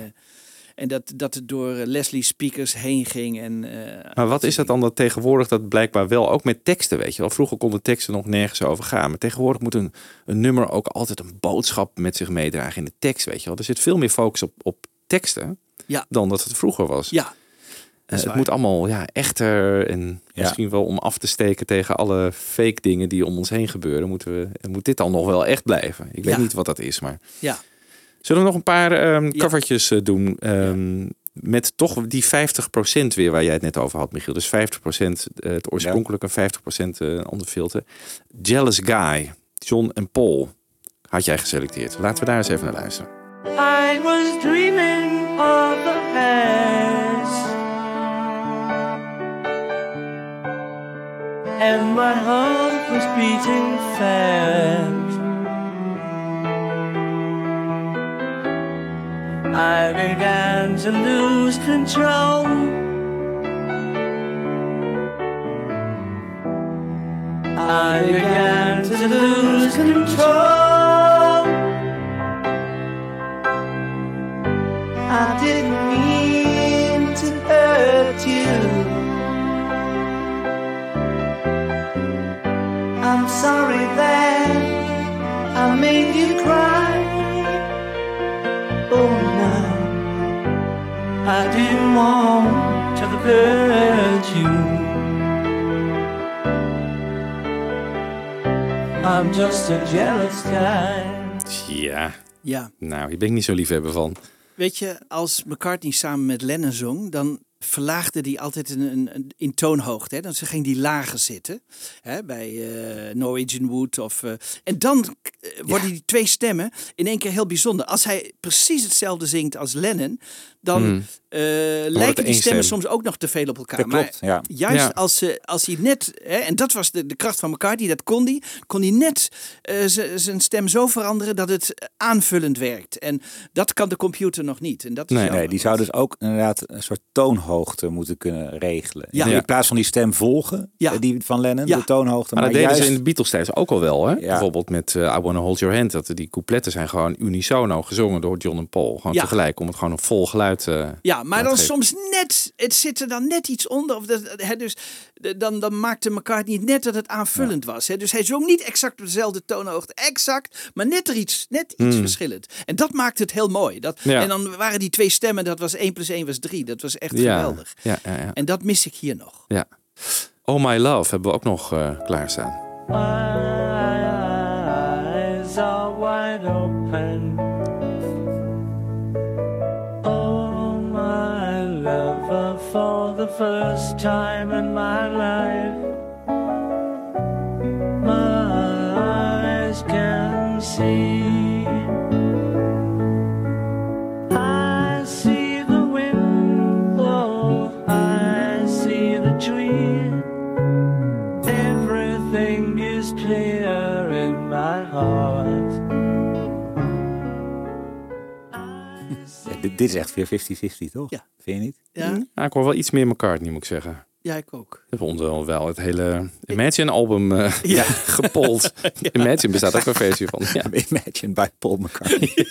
en dat, dat het door eh, Leslie speakers heen ging. En, eh, maar wat is dat dan dat tegenwoordig dat blijkbaar wel ook met teksten, weet je wel? Vroeger konden teksten nog nergens over gaan. Maar tegenwoordig moet een, een nummer ook altijd een boodschap met zich meedragen in de tekst, weet je wel? Er zit veel meer focus op, op teksten Ja. dan dat het vroeger was. Ja, Eh, het moet allemaal ja, echter en Ja. misschien wel om af te steken tegen alle fake dingen die om ons heen gebeuren, moeten we, moet dit dan nog wel echt blijven. Ik weet Ja. niet wat dat is, maar... ja. Zullen we nog een paar ehm Ja. covertjes eh, doen? ehm, Met toch die 50% weer waar jij het net over had, Michiel. Dus 50% eh, het oorspronkelijke, 50% eh, een ander filter. Jealous Guy, John en Paul had jij geselecteerd. Laten we daar eens even naar luisteren. I was dreaming of the past. And my heart was beating fast. I began to lose control. I began to lose control. I didn't To you. I'm just a jealous guy. Ja, Ja, nou, hier ben ik niet zo liefhebber van. weet je, als McCartney samen met Lennon zong, dan verlaagde die altijd een, een, een- in toonhoogte. Hè? Dan ze ging die lager zitten, hè? bij eh, Norwegian Wood. Of, eh, en dan eh, worden die twee stemmen in één keer heel bijzonder. Als hij precies hetzelfde zingt als Lennon, dan Hmm. eh, lijken die stemmen stem. soms ook nog te veel op elkaar. Dat klopt, maar ja. juist Ja. als, ze, als hij net, hè, en dat was de, de kracht van McCartney, dat kon hij, kon hij net eh, zijn stem zo veranderen dat het aanvullend werkt. En dat kan de computer nog niet. En dat is Nee. Nee, die zou dus ook inderdaad een soort toonhoogte moeten kunnen regelen. Ja. In plaats van die stem volgen, Ja. eh, die van Lennon, Ja. de toonhoogte. Maar Maar, dat deden juist, ze in de Beatles tijd ook al wel. Hè? Ja. Bijvoorbeeld met I Wanna Hold Your Hand. Dat die coupletten zijn gewoon unisono gezongen door John en Paul. Gewoon Ja. tegelijk om het gewoon een vol geluid eh Ja, maar dan geven. soms net, het zit er dan net iets onder. Of dat, hè, dus de- dan, dan maakte McCartney het net dat het aanvullend was. Hè. Dus hij zong niet exact op dezelfde toonhoogte, exact, maar net er iets, net iets verschillend. En dat maakte het heel mooi. Dat, Hmm. Ja. En dan waren die twee stemmen, dat was 1 plus 1 was 3. Dat was echt ja. geweldig. Ja, ja, ja. En dat mis ik hier nog. ja. Oh My Love hebben we ook nog eh, klaarstaan. My eyes are wide open. For the first time in my life, my eyes can see. I see the wind blow, I see the tree. Everything is clear in my heart. Dit, dit is echt weer 50-50, toch? Ja. Vind je niet? Ja, Ja, ik hoor wel iets meer McCartney, moet ik zeggen. ja ik ook. We hebben wel het hele Imagine-album eh ja. gepold. Imagine bestaat ook een versie van. Ja, Imagine bij Paul McCartney.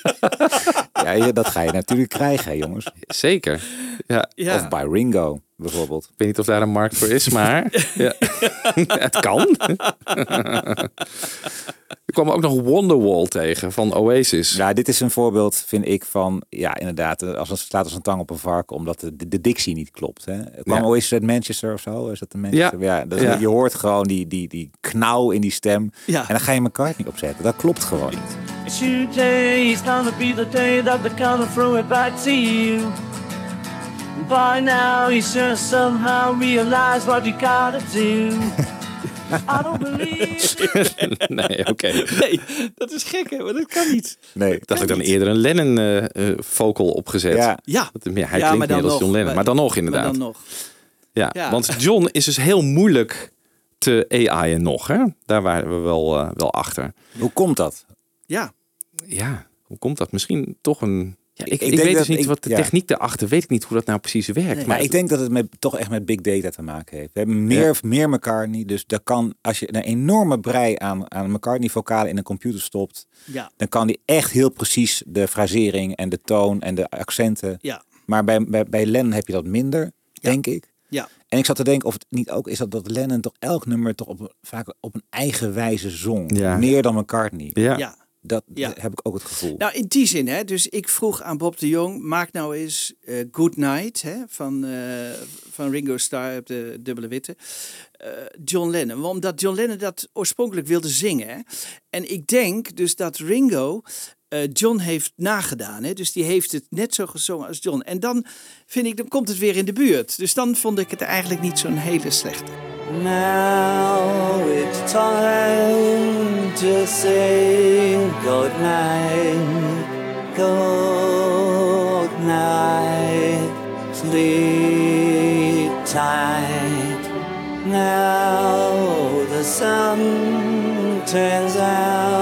ja, ja, dat ga je natuurlijk krijgen, jongens. zeker. Ja, Ja. Of bij Ringo, bijvoorbeeld. Ik weet niet of daar een markt voor is, maar ja. het kan. Er kwam ook nog Wonderwall tegen van Oasis. Ja, dit is een voorbeeld, vind ik, van... Ja, inderdaad, als het staat als een tang op een varken... omdat de, de, de dictie niet klopt. Hè. Het kwam Ja. Oasis uit Manchester of zo? Is dat een Manchester? Ja, dat, Ja. je hoort gewoon die, die, die knauw in die stem. Ja. En dan ga je McCartney opzetten. Dat klopt gewoon niet. Today is gonna be the day that they're gonna throw it back to you. By now, you should somehow realize what you gotta do. I don't believe. nee, oké. Nee, dat is gek hè, maar dat kan niet. Nee, Dat had ik dan eerder een Lennon eh, eh, vocal opgezet. Ja. Ja, Dat- ja, hij Ja, klinkt meer als. John Lennon. Maar dan nog inderdaad. maar dan nog. Ja, Ja. want John is dus heel moeilijk te AI'en nog. Hè? Daar waren we wel, eh, wel achter. Hoe komt dat? Ja, Ja, hoe komt dat? Misschien toch een... Ja, ik, Ik weet dus niet ik- wat de ja. techniek daarachter, weet ik niet hoe dat nou precies werkt. Nee. Maar ik denk dat het met, toch echt met big data te maken heeft. We hebben meer, meer McCartney. Dus daar kan, als je een enorme brei aan, aan McCartney-vocalen in een computer stopt... ja, dan kan die echt heel precies de frasering en de toon en de accenten. ja, Maar bij, bij, bij Lennon heb je dat minder, denk ik. ja. En ik zat te denken of het niet ook is dat, dat Lennon toch elk nummer toch op, een- vaak op een eigen wijze zong. Ja. Meer dan McCartney. Ja. ja. Dat Ja. heb ik ook het gevoel. Nou, in die zin, hè. Dus ik vroeg aan Bob de Jong, maak nou eens eh, Good Night, hè, van, eh, van Ringo Starr op de dubbele witte. eh, John Lennon, omdat John Lennon dat oorspronkelijk wilde zingen. Hè. En ik denk dus dat Ringo eh, John heeft nagedaan. Hè. Dus die heeft het net zo gezongen als John. En dan vind ik, dan komt het weer in de buurt. Dus dan vond ik het eigenlijk niet zo'n hele slechte. Now it's time to say goodnight. Good night, sleep tight. Now the sun turns out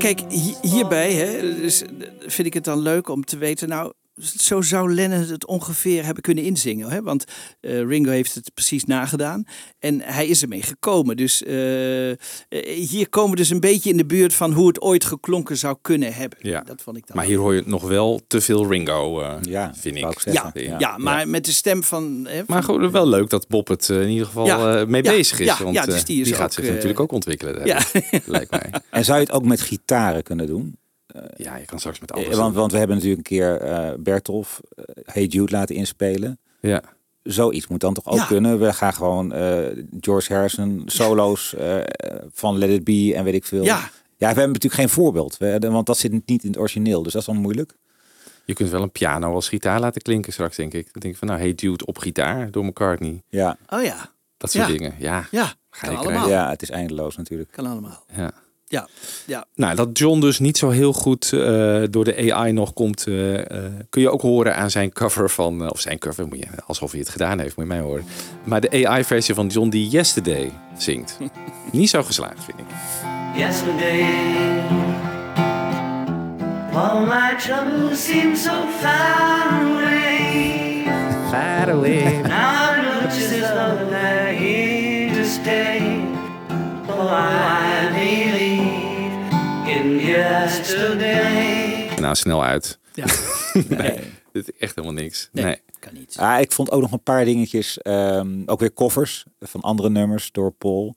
kijk, hi- hierbij hè, dus, eh, vind ik het dan leuk om te weten. Nou, zo zou Lennon het ongeveer hebben kunnen inzingen. Hè? Want eh, Ringo heeft het precies nagedaan. En hij is ermee gekomen. Dus eh, eh, hier komen we dus een beetje in de buurt van hoe het ooit geklonken zou kunnen hebben. Ja. Dat vond ik dan. Maar hier hoor je nog wel te veel Ringo, eh, Ja, vind ik. ja, ja, Ja. maar met de stem van. Hè, Maar goed, wel leuk dat Bob het in ieder geval Ja, eh, mee ja, bezig is. ja, want ja, dus die is gaat ook, zich natuurlijk ook ontwikkelen. ja. Lijkt mij. En zou je het ook met gitaren kunnen doen? Ja, je kan straks met Eh, alles Want, want we hebben natuurlijk een keer eh Bertolf eh, Hey Jude laten inspelen. Ja. Zoiets moet dan toch ook Ja. kunnen? We gaan gewoon eh, George Harrison solo's eh, van Let It Be en weet ik veel. Ja. ja, we hebben natuurlijk geen voorbeeld. We, want dat zit niet in het origineel. Dus dat is dan moeilijk. Je kunt wel een piano als gitaar laten klinken straks, denk ik. Dan denk ik van, nou, Hey Dude op gitaar door McCartney. Ja, Oh ja. Dat soort Ja. dingen. Ja. Ja, Ga je allemaal. ja, het is eindeloos natuurlijk. Kan allemaal. ja. Ja, ja. Nou, dat John dus niet zo heel goed eh, door de AI nog komt, eh, eh, kun je ook horen aan zijn cover van, of zijn cover, moet je, alsof hij het gedaan heeft, moet je mij horen. Maar de AI-versie van John die Yesterday zingt. niet zo geslaagd, vind ik. Yesterday, all my troubles seem so far away. Far away. Now I know just as though they're here to stay. Oh, I yesterday. Nou, snel uit. ja. Nee, dit is echt helemaal niks. Nee, Nee. kan niet. Ah, ik vond ook nog een paar dingetjes. ehm, ook weer covers van andere nummers door Paul.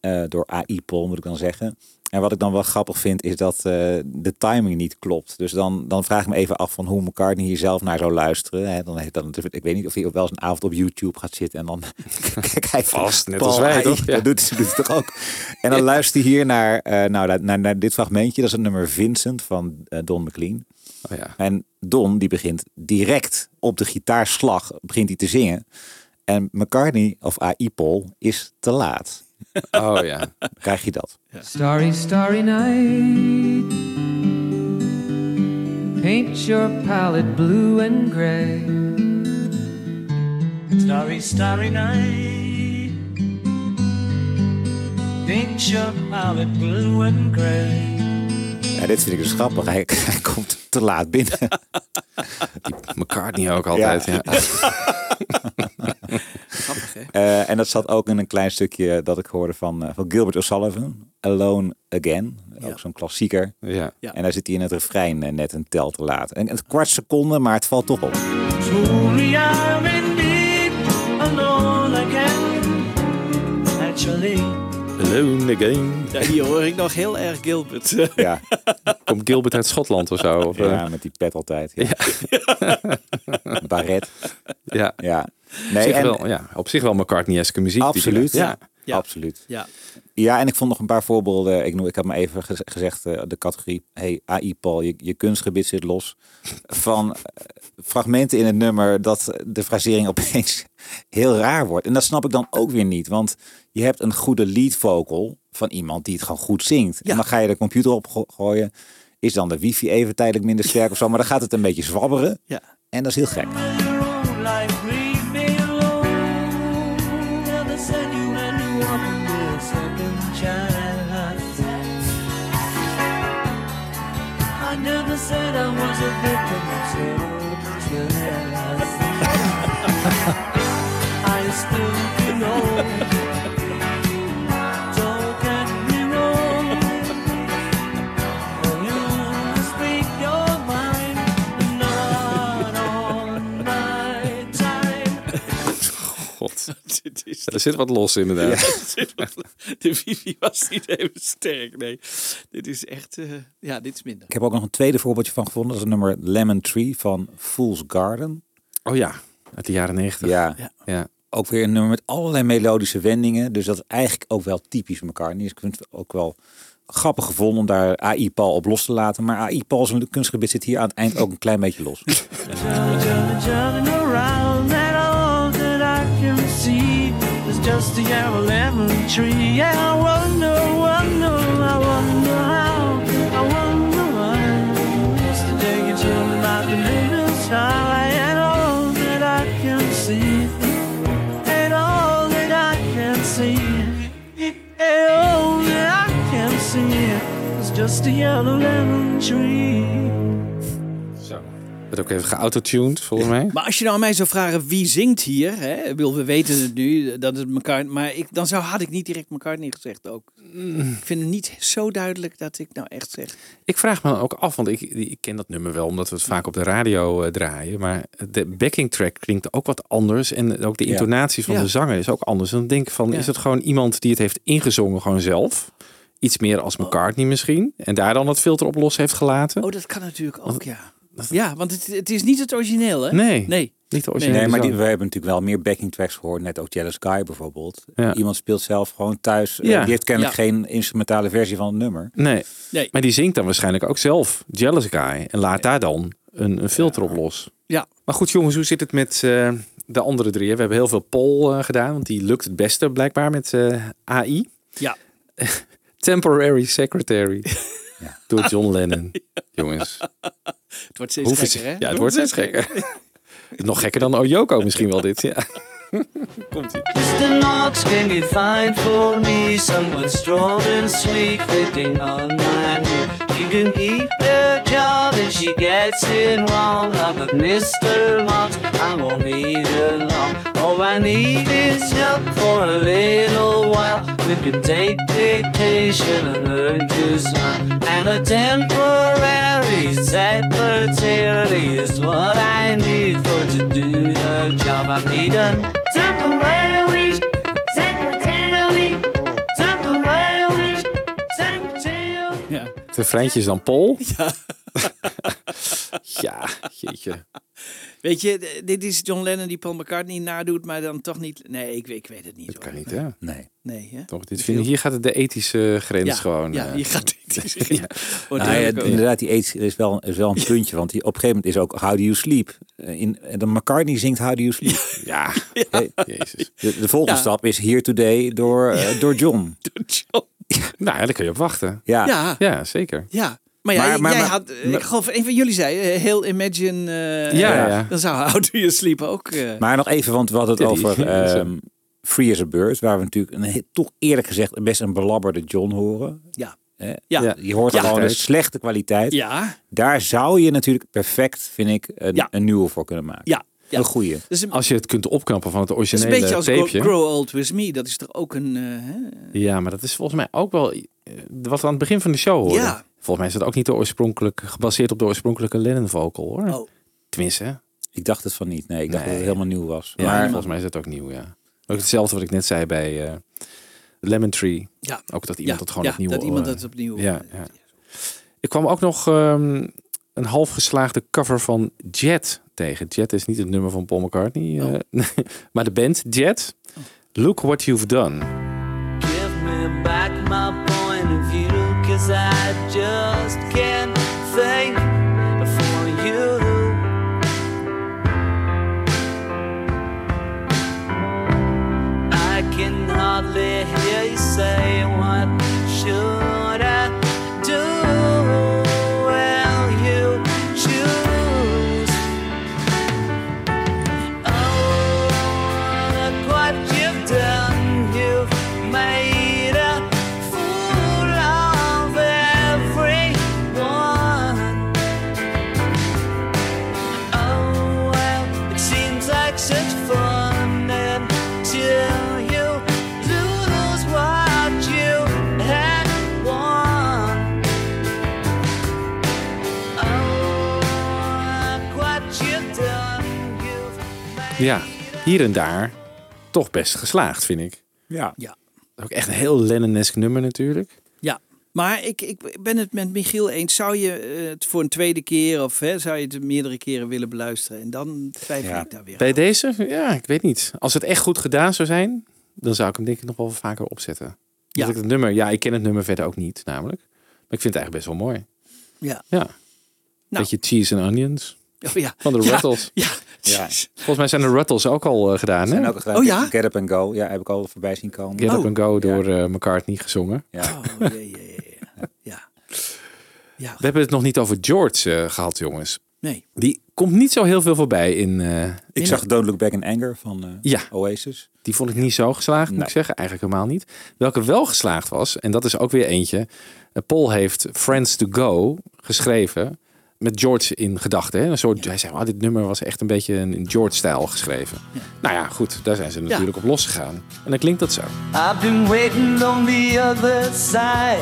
eh, door AI Paul moet ik dan zeggen. En wat ik dan wel grappig vind is dat eh, de timing niet klopt. Dus dan, dan vraag ik me even af van hoe McCartney hier zelf naar zou luisteren. Hè. Dan heeft dan, ik weet niet of hij wel eens een avond op YouTube gaat zitten en dan kijk hij Vast, net als wij, toch? Ja. Dat doet, dat doet hij toch ook. En dan luistert hij hier naar, eh, nou, naar, naar, naar dit fragmentje. Dat is het nummer Vincent van eh, Don McLean. Oh, ja. En Don die begint direct op de gitaarslag begint hij te zingen. En McCartney of AI Paul is te laat. Oh ja. Krijg je dat. Starry, starry night. Paint your palette blue and gray. Starry, starry night. Paint your palette blue and gray. Ja, dit vind ik dus grappig. Hij, hij komt te laat binnen. McCartney ook altijd. Ja. Grappig, hè? Eh, en dat zat ook in een klein stukje dat ik hoorde van, eh, van Gilbert O'Sullivan. Alone Again. Ja. Ook zo'n klassieker. Ja. Ja. En daar zit hij in het refrein eh, net een tel te laat. En een kwart seconde, maar het valt toch op. Truly I'm indeed alone again. Naturally. Alone again. Ja, hier hoor ik nog heel erg Gilbert. Ja, Komt Gilbert uit Schotland of zo? Of, eh, ja met die pet altijd. Ja. Baret. ja. Ja. Op Nee, zich en, wel, ja, op zich wel McCartney-eske muziek. die Absoluut. die- Ja. Ja. Absoluut. Ja. Ja, en ik vond nog een paar voorbeelden. Ik, noem, ik heb me even gez- gezegd, eh, de categorie, hey AI Paul, je, je kunstgebied zit los. Van eh, fragmenten in het nummer dat de frasering opeens heel raar wordt. En dat snap ik dan ook weer niet, want je hebt een goede lead vocal van iemand die het gewoon goed zingt. Ja. En dan ga je de computer opgooien. Is dan de wifi even tijdelijk minder sterk of zo, maar dan gaat het een beetje zwabberen. Ja. En dat is heel gek. I was a victim of circumstance. I still can know. God. Dit is Er zit wat los inderdaad. De Vivi was niet even sterk. Nee, dit is echt. eh, ja, dit is minder. Ik heb ook nog een tweede voorbeeldje van gevonden. Dat is het nummer Lemon Tree van Fool's Garden. Oh ja, uit de jaren negentig. Ja, Ja. ja. ook weer een nummer met allerlei melodische wendingen. Dus dat is eigenlijk ook wel typisch McCartney. Dus ik vind het ook wel grappig gevonden om daar AI Paul op los te laten. Maar AI Paul zijn kunstgebied zit hier aan het eind ook een klein beetje los. just a yellow lemon tree. Yeah, I wonder, wonder, I wonder how, I wonder why. Yesterday you told me about the little sky, and all that I can see, and all that I can see, and all that I can see is just a yellow lemon tree. Ook even geautotuned, volgens mij. Maar als je nou aan mij zou vragen wie zingt hier, hè? Bedoel, we weten het nu dat het elkaar, maar ik, dan zou had ik niet direct McCartney gezegd ook. Ik vind het niet zo duidelijk dat ik nou echt zeg. Ik vraag me dan ook af, want ik, ik ken dat nummer wel, omdat we het vaak op de radio eh, draaien. Maar de backing track klinkt ook wat anders. En ook de intonatie van Ja. de zanger is ook anders. En dan denk ik van, Ja. is het gewoon iemand die het heeft ingezongen gewoon zelf? Iets meer als McCartney misschien. En daar dan het filter op los heeft gelaten? Oh, dat kan natuurlijk ook, ja. Ja, want het, het is niet het origineel, hè? Nee. Nee. Niet de originele Nee, maar die, we hebben natuurlijk wel meer backing tracks gehoord. Net ook Jealous Guy bijvoorbeeld. Ja. Iemand speelt zelf gewoon thuis. eh, Ja. Die heeft kennelijk Ja. geen instrumentale versie van het nummer. Nee. Nee. Maar die zingt dan waarschijnlijk ook zelf Jealous Guy. En laat daar dan een, een filter op los. Ja. Maar goed jongens, hoe zit het met eh, de andere drie? We hebben heel veel poll eh, gedaan. Want die lukt het beste blijkbaar met eh, AI. Ja. Temporary Secretary. Ja. Door John Lennon. Jongens. Het wordt steeds Hoeveel gekker, hè? Ja, het wordt steeds gekker. Nog gekker dan Oyoko misschien wel dit. Ja. Komt ie. Mr. Knox, can you find for me someone strong and sweet fitting on my knee? She can keep the job if she gets it wrong. With Mr. Knox, I won't her long. All I need is help for a little while. We can take dictation and learn to smile. And a temporary secretary is what I need for to do the job. I need a temporary De vriendje is dan Paul. Ja. ja, jeetje. Weet je, dit is John Lennon die Paul McCartney nadoet, maar dan toch niet... Nee, ik, ik weet het niet. Dat hoor. kan niet, hè? Nee. Nee, hè? Toch, dit vind, hier gaat het de ethische grens Ja, gewoon. ja, eh, hier gaat het. Ja. Nou ja, inderdaad, die aids is wel, is wel een puntje. Want die, op een gegeven moment is ook How Do You Sleep. Eh, In, de McCartney zingt How Do You Sleep. Ja, Hey, jezus. De, de volgende Ja. stap is Here Today door, eh, door John. John. Nou, ja, daar kun je op wachten. Ja, Ja, Ja, zeker. ja. Maar, ja, Maar- maar- jij maar- had, eh, ik geloof, een van jullie zei, eh, heel Imagine, eh, Ja, ja. dan zou How Do You Sleep ook... eh, Maar nog even, want we hadden het over ehm, Free as a Bird. Waar we natuurlijk een, toch eerlijk gezegd best een belabberde John horen. ja. Hè? Ja. Ja. Je hoort Ja. gewoon de slechte kwaliteit. Ja, Daar zou je natuurlijk perfect, vind ik, een, Ja. een nieuwe voor kunnen maken. ja. Ja. Een goeie. Dus een, Als je het kunt opknappen van het dat is een originele beetje als Grow, tapeje. Grow Old With Me. Dat is toch ook een... eh, hè? Ja, maar dat is volgens mij ook wel eh, wat we aan het begin van de show hoorden. Ja. Volgens mij is dat ook niet de oorspronkelijk, gebaseerd op de oorspronkelijke Lennon vocal hoor. Oh. Tenminste? Ik dacht het van niet. Nee, ik dacht Nee. dat het helemaal nieuw was. Ja, maar volgens mij is dat ook nieuw, ja. Ook hetzelfde wat ik net zei bij eh, Lemon Tree. Ja. Ook dat iemand ja, het gewoon ja, opnieuw... dat iemand dat opnieuw... ja, ja. Ik kwam ook nog ehm, een half geslaagde cover van Jet tegen. Jet is niet het nummer van Paul McCartney, Oh. eh, maar de band Jet. Look what you've done. Give me back my point of view, cause I just can't think for you. I can hardly hear you say, Ja, hier en daar toch best geslaagd, vind ik. ja. Ja. Ook echt een heel Lennon-esque nummer natuurlijk. Ja, maar ik, ik ben het met Michiel eens. Zou je eh, het voor een tweede keer of hè, zou je het meerdere keren willen beluisteren? En dan twijfel Ja. ik daar weer Bij deze, ja, ik weet niet. Als het echt goed gedaan zou zijn, dan zou ik hem denk ik nog wel vaker opzetten. Dat ik het nummer, ja, ik ken het nummer verder ook niet, namelijk. Maar ik vind het eigenlijk best wel mooi. Ja. Ja. Beetje cheese and onions. Oh, ja. Van de Ja, Ruttles. Ja. Ja. Volgens mij zijn de Ruttles ook al eh, gedaan, hè? Zijn ook gedaan. Oh ja? Get Up and Go. Ja, heb ik al voorbij zien komen. Get Up Oh. and Go door eh, McCartney gezongen. Ja. Oh, ja, ja, ja, ja. ja. Ja, We hebben het nog niet over George eh, gehad, jongens. nee. Die komt niet zo heel veel voorbij in... eh, Ik zag Don't Look Back in Anger van eh, Ja. Oasis. Die vond ik niet zo geslaagd, moet Nee. ik zeggen. Eigenlijk helemaal niet. Welke wel geslaagd was, en dat is ook weer eentje. Paul heeft Friends to Go geschreven met George in gedachten. hè. Een soort, Hij zei, oh, dit nummer was echt een beetje in George-stijl geschreven. Nou ja, goed, daar zijn ze natuurlijk op losgegaan. En dan klinkt dat zo. I've been waiting on the other side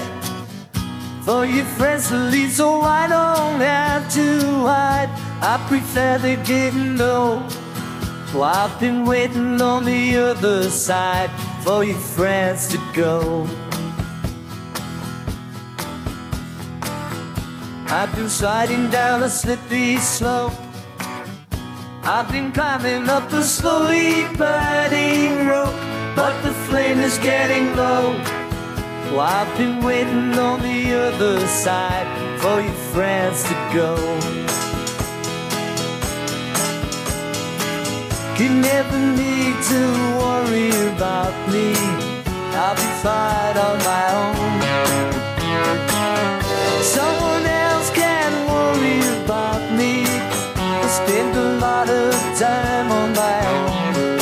for your friends to leave, so I don't have to hide. I prefer they didn't know. So I've been waiting on the other side for your friends to go. I've been sliding down a slippery slope. I've been climbing up a slowly burning rope, but the flame is getting low. I've been waiting on the other side for your friends to go. You never need to worry about me. I'll be fine on my own. Someone lot of time on my own.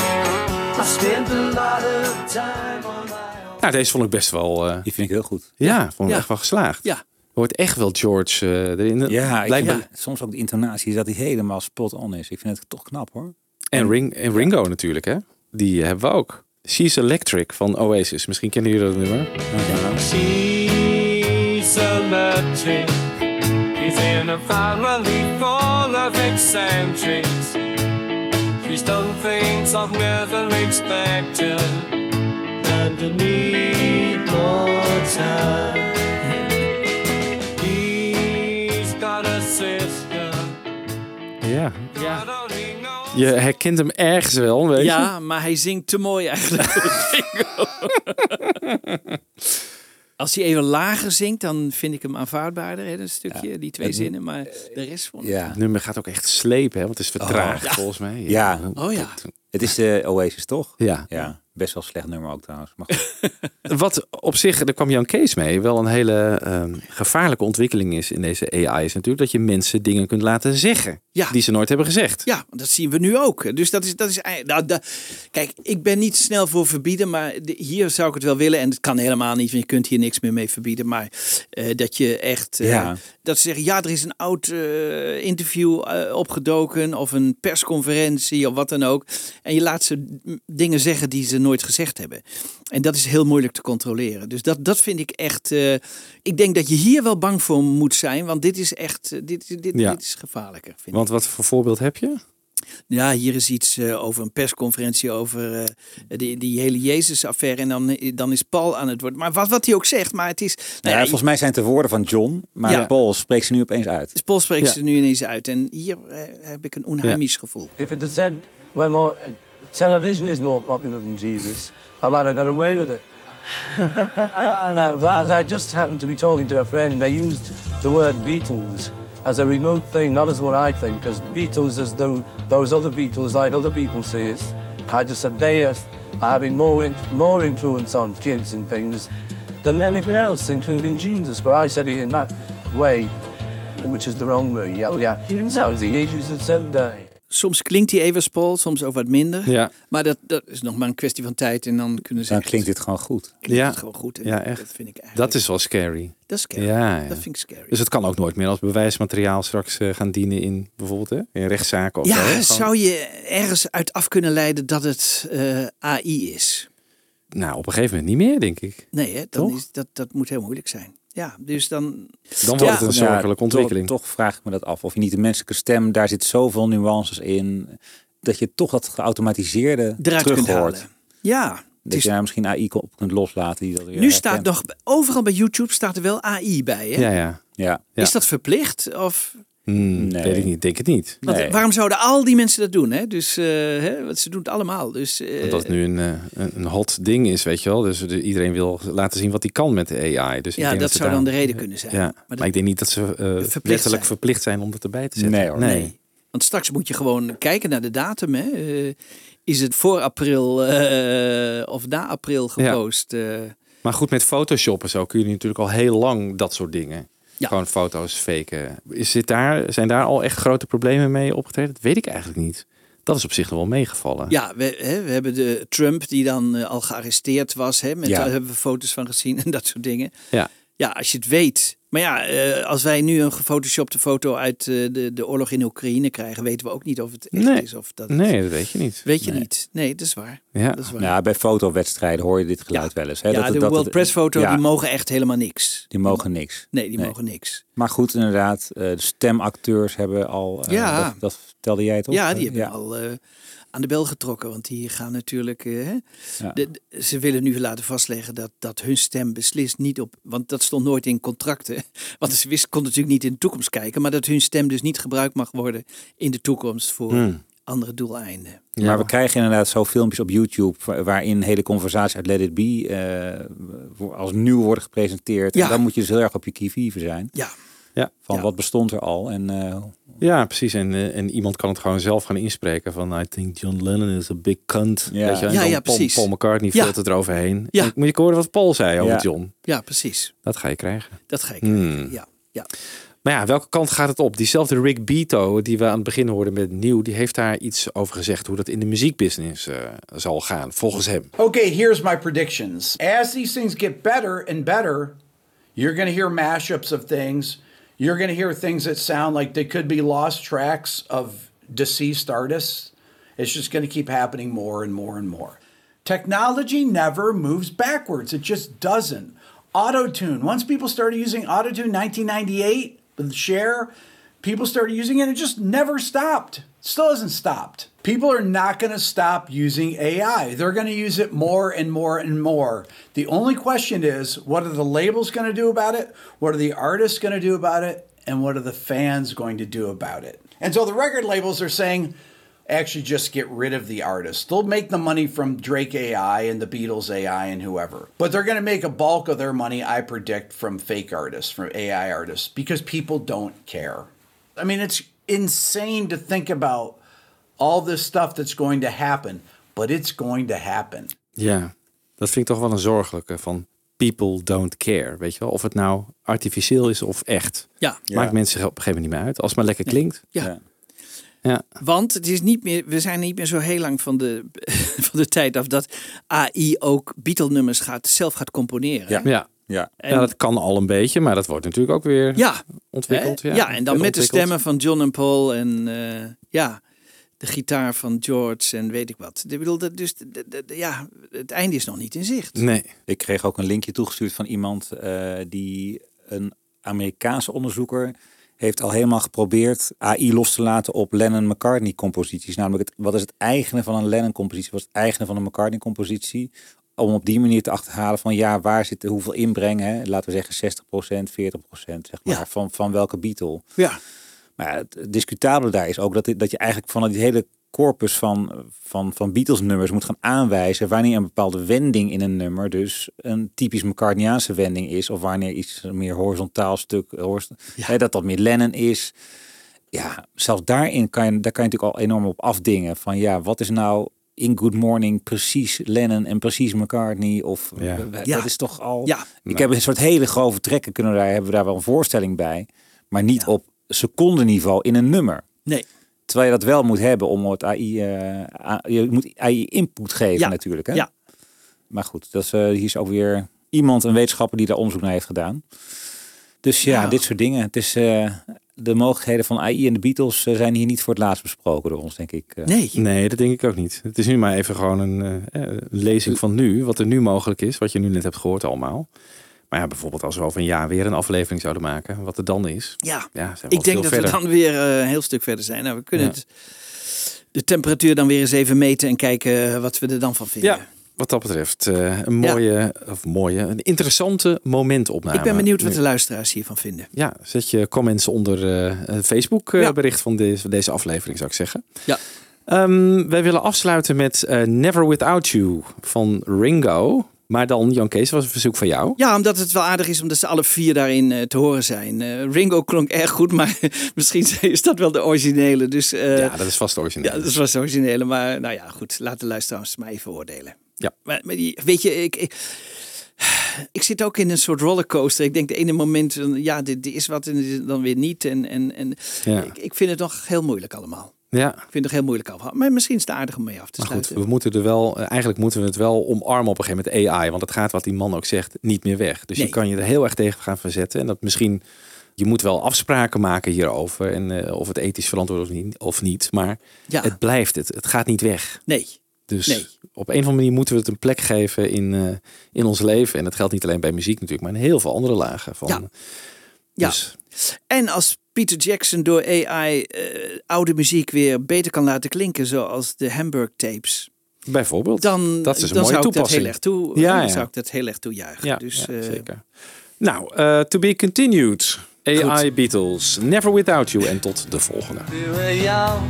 I spend a lot of time on my own. Nou, deze vond ik best wel... eh, Die vind ik heel goed. ja, vond ik Ja. echt wel geslaagd. Ja. Er wordt echt wel George eh, erin. Ja, Blijkbaar- vind soms ook de intonatie dat hij helemaal spot on is. Ik vind het toch knap hoor. En, Ring, en Ringo natuurlijk, hè? Die hebben we ook. She's Electric van Oasis. Misschien kennen jullie dat nummer. She's electric. She's in a family full of eccentrics. She's done things I've never expected. And I need more time. He's got a sister. Ja. Ja. Je herkent hem ergens wel, weet je? ja, maar hij zingt te mooi eigenlijk. Als hij even lager zingt, dan vind ik hem aanvaardbaarder. Hè, dat stukje, die twee zinnen. Maar de rest vond ik... Ja. Het nummer gaat ook echt slepen, hè? Want het is vertraagd, ja. volgens mij. Ja. Oh ja. Het is de Oasis toch? Ja. Ja. Best wel slecht nummer ook trouwens. Maar goed. Wat op zich, daar kwam Jan Kees mee, wel een hele ehm, gevaarlijke ontwikkeling is in deze AI. Is natuurlijk dat je mensen dingen kunt laten zeggen Ja. die ze nooit hebben gezegd. Ja, dat zien we nu ook. Dus dat is, dat is nou, kijk, ik ben niet snel voor verbieden, maar de- hier zou ik het wel willen. En het kan helemaal niet, want je kunt hier niks meer mee verbieden. Maar eh, dat je echt, eh, Ja. dat ze zeggen, ja, er is een oud eh, interview opgedoken of een persconferentie of wat dan ook. En je laat ze dingen zeggen die ze nooit gezegd hebben. En dat is heel moeilijk te controleren. Dus dat, dat vind ik echt, eh, ik denk dat je hier wel bang voor moet zijn, want dit is echt, eh, dit, dit, Ja. dit is gevaarlijker. Vind ik. Want wat voor voorbeeld heb je? Ja, hier is iets eh, over een persconferentie over eh, die, die hele Jezus-affaire. En dan, dan is Paul aan het woord. Maar wat, wat hij ook zegt, maar het is... Nou ja, ja, volgens mij zijn het de woorden van John. Maar Ja. Paul spreekt ze nu opeens uit. dus Paul spreekt Ja. ze nu ineens uit. En hier heb ik een onheimisch gevoel. If it more, television is more popular than Jesus, I might have got away with it. and I, I just happened to be talking to a friend, they used the word Beatles as a remote thing, not as what I think, because Beatles as though those other Beatles, like other people say it. I just said they are having more, in, more influence on kids and things than anything else, including Jesus. But I said it in that way, which is the wrong way. Yeah, yeah. That was the ages of seven days. Soms klinkt hij even Paul, soms ook wat minder. Ja. Maar dat, dat is nog maar een kwestie van tijd. En dan kunnen ze Dan echt- klinkt dit gewoon goed. klinkt Ja. het gewoon goed. En Ja, dat- echt. Dat vind ik eigenlijk... Dat is wel scary. Dat is scary. Ja, ja. Dat vind ik scary. Dus het kan ook nooit meer als bewijsmateriaal straks eh, gaan dienen in bijvoorbeeld hè, in rechtszaken of ja, zo. hè? Gewoon- zou je ergens uit af kunnen leiden dat het eh, AI is? Nou, op een gegeven moment niet meer, denk ik. Nee, hè? Dan Toch? is, dat, dat moet heel moeilijk zijn. Ja, dus dan... Dan wordt Ja. het een Ja, zorgelijke ontwikkeling. Toch, toch vraag ik me dat af. Of je niet de menselijke stem, daar zit zoveel nuances in. Dat je toch dat geautomatiseerde eruit kunt terughoort. halen. Ja, Dat is, je daar misschien AI op kunt loslaten. Die dat nu staat nog overal bij YouTube staat er wel AI bij. Hè? Ja, ja. Ja. Ja. Is dat verplicht? Of Hmm, Nee. Weet ik niet, denk het niet. Want Nee. waarom zouden al die mensen dat doen? Hè? Dus, eh, hè? Want ze doen het allemaal. Dus, eh, Omdat het nu een, eh, een, een hot ding is, weet je wel. Dus de- iedereen wil laten zien wat hij kan met de AI. Dus ik ja, denk dat ze zou dan de reden kunnen zijn. Ja, maar, dat- ik denk niet dat ze eh, letterlijk zijn. verplicht zijn om het erbij te zetten. Nee, hoor. Nee. Want straks moet je gewoon kijken naar de datum. Hè? Eh, is het voor april eh, of na april gepost? eh? Maar goed, met Photoshop en zo kun je natuurlijk al heel lang dat soort dingen. Ja. Gewoon foto's faken. Is dit daar, zijn daar al echt grote problemen mee opgetreden? Dat weet ik eigenlijk niet. Dat is op zich nog wel meegevallen. Ja, we, hè, we hebben de Trump die dan eh, al gearresteerd was. Hè, met, Ja. Daar hebben we foto's van gezien en dat soort dingen. Ja. Ja, als je het weet. Maar ja, eh, als wij nu een gefotoshopte foto uit eh, de, de oorlog in Oekraïne krijgen, weten we ook niet of het echt Nee. is. Of dat het- Nee, dat weet je niet. Weet je Nee. niet. Nee, dat is waar. Ja. Dat is waar. Nou, bij fotowedstrijden hoor je dit geluid wel eens. Hè? ja, Dat de dat World het- Press foto, ja, die mogen echt helemaal niks. die mogen niks. Nee, die Nee. mogen niks. Maar goed, inderdaad, eh, de stemacteurs hebben al... Ja. Dat, dat vertelde jij toch? Ja, die hebben al eh, aan de bel getrokken. Want die gaan natuurlijk. eh, hè, Ja. de- de- ze willen nu laten vastleggen dat, dat hun stem beslist niet op. Want dat stond nooit in contracten. Want ze wist, kon natuurlijk niet in de toekomst kijken. Maar dat hun stem dus niet gebruikt mag worden in de toekomst voor Hmm. andere doeleinden. Maar we krijgen inderdaad zo filmpjes op YouTube wa- waarin hele conversaties uit Let It Be eh, als nieuw worden gepresenteerd. Ja. En dan moet je dus heel erg op je kievieven zijn. Ja. Ja. Van Ja. wat bestond er al en eh, Ja, precies. En, eh, en iemand kan het gewoon zelf gaan inspreken van I think John Lennon is a big cunt. Ja. Weet je? En Ja, ja, Paul, precies. Paul McCartney Ja. filtert eroverheen. Ja. En moet je horen wat Paul zei over Ja. John. Ja, precies. Dat ga je krijgen. Dat ga ik. Hmm. Ja. Ja. Maar ja, welke kant gaat het op? Diezelfde Rick Beato, die we aan het begin hoorden met Nieuw, die heeft daar iets over gezegd hoe dat in de muziekbusiness eh, zal gaan, volgens hem. Okay, here's my predictions. As these things get better and better, you're going to hear mashups of things. You're going to hear things that sound like they could be lost tracks of deceased artists. It's just going to keep happening more and more and more. Technology never moves backwards, it just doesn't. Autotune, once people started using Autotune 1998 with Share, people started using it it just never stopped. Still hasn't stopped. People are not going to stop using AI. They're going to use it more and more and more. The only question is what are the labels going to do about it? What are the artists going to do about it? And what are the fans going to do about it? And so the record labels are saying, actually just get rid of the artists. They'll make the money from Drake AI and the Beatles AI and whoever. But they're going to make a bulk of their money, I predict, from fake artists, from AI artists, because people don't care. I mean, it's insane to think about all this stuff that's going to happen, but it's going to happen. Ja, dat vind ik toch wel een zorgelijke van people don't care. Weet je wel, of het nou artificieel is of echt. Ja. Maakt mensen op een gegeven moment niet meer uit. Als het maar lekker klinkt. Ja. Ja. Ja. Want het is niet meer, we zijn niet meer zo heel lang van de, van de tijd af dat AI ook Beatle-nummers gaat, zelf gaat componeren. Ja. Ja. Ja. En- ja, dat kan al een beetje, maar dat wordt natuurlijk ook weer Ja, ontwikkeld. Ja, ja, en dan met de stemmen van John en Paul en eh, ja, de gitaar van George en weet ik wat. Ik bedoel, dat dus, de- de- de- ja, het einde is nog niet in zicht. Nee. Ik kreeg ook een linkje toegestuurd van iemand eh, die een Amerikaanse onderzoeker heeft al helemaal geprobeerd AI los te laten op Lennon-McCartney composities. Namelijk, het, wat is het eigene van een Lennon-compositie? Wat is het eigene van een McCartney-compositie? Om op die manier te achterhalen van ja, waar zit hoeveel inbreng? Hè? Laten we zeggen 60%, 40% zeg maar, Ja. van, van welke Beatle. Ja, Maar ja, het discutabele daar is ook dat, dat je eigenlijk van die hele corpus van, van, van Beatles nummers moet gaan aanwijzen wanneer een bepaalde wending in een nummer dus een typisch McCartneyaanse wending is of wanneer iets meer horizontaal stuk, horizon- hè, dat dat meer Lennon is. Ja, zelfs daarin kan je, daar kan je natuurlijk al enorm op afdingen van ja, wat is nou in Good Morning precies Lennon en precies McCartney of Ja. dat Ja. is toch al. ja, Ik heb een soort hele grove trekken kunnen daar hebben we daar wel een voorstelling bij, maar niet op secondenniveau in een nummer. nee. Terwijl je dat wel moet hebben om het AI, eh, je moet AI input geven Ja, natuurlijk. Hè? ja. Maar goed, dat is, eh, hier is ook weer iemand, een wetenschapper die daar onderzoek naar heeft gedaan. Dus ja, Ja. dit soort dingen. Het is, eh, de mogelijkheden van AI en de Beatles eh, zijn hier niet voor het laatst besproken door ons, denk ik. eh. Nee. Nee, dat denk ik ook niet. Het is nu maar even gewoon een eh, eh, lezing van nu, wat er nu mogelijk is, wat je nu net hebt gehoord allemaal. Maar ja, bijvoorbeeld als we over een jaar weer een aflevering zouden maken, wat er dan is. Ja, Ja, zijn we ik denk dat verder. we dan weer een heel stuk verder zijn. Nou, we kunnen Ja. het, de temperatuur dan weer eens even meten en kijken wat we er dan van vinden. Ja. Wat dat betreft eh, een mooie, of mooie, een interessante momentopname. Ik ben benieuwd wat de luisteraars hiervan vinden. Ja, zet je comments onder eh, het Facebook eh, Ja. bericht van deze, deze aflevering, zou ik zeggen. Ja. Ehm, wij willen afsluiten met eh, Never Without You van Ringo. Maar dan, Jan Kees, was een verzoek van jou. Ja, omdat het wel aardig is omdat ze alle vier daarin eh, te horen zijn. Eh, Ringo klonk erg goed, maar misschien is dat wel de originele. Dus, eh, ja, dat is vast origineel. Ja, dat was de originele. Maar nou ja, goed. Laat de luisteraars maar even oordelen. Ja. Maar, maar die- weet je, ik, ik, ik zit ook in een soort rollercoaster. Ik denk de ene moment, ja, dit, dit is wat en dan weer niet. En, en, en Ja. ik, ik vind het nog heel moeilijk allemaal. Ja. Ik vind het heel moeilijk allemaal. Maar misschien is het aardig om mee af te Maar goed, sluiten. we moeten er wel, eh, eigenlijk moeten we het wel omarmen op een gegeven moment AI. Want het gaat, wat die man ook zegt, niet meer weg. Dus Nee. je kan je er heel erg tegen gaan verzetten. En dat misschien, je moet wel afspraken maken hierover. En eh, of het ethisch verantwoord of niet. Of niet maar Ja. het blijft het. Het gaat niet weg. Nee. Dus Nee. op een of andere manier moeten we het een plek geven in, eh, in ons leven. En dat geldt niet alleen bij muziek natuurlijk, maar in heel veel andere lagen. Van, Ja. Ja. Dus, En als Peter Jackson door AI eh, oude muziek weer beter kan laten klinken, zoals de Hamburg tapes. bijvoorbeeld. Dan, dat is een dan mooie zou ik dat toepassing. heel erg toe, Ja, dan ja. zou ik dat heel erg toejuichen. Ja, dus, ja, eh, zeker. Nou, eh, to be continued. AI Beatles, Never Without You. En tot de volgende. We were young,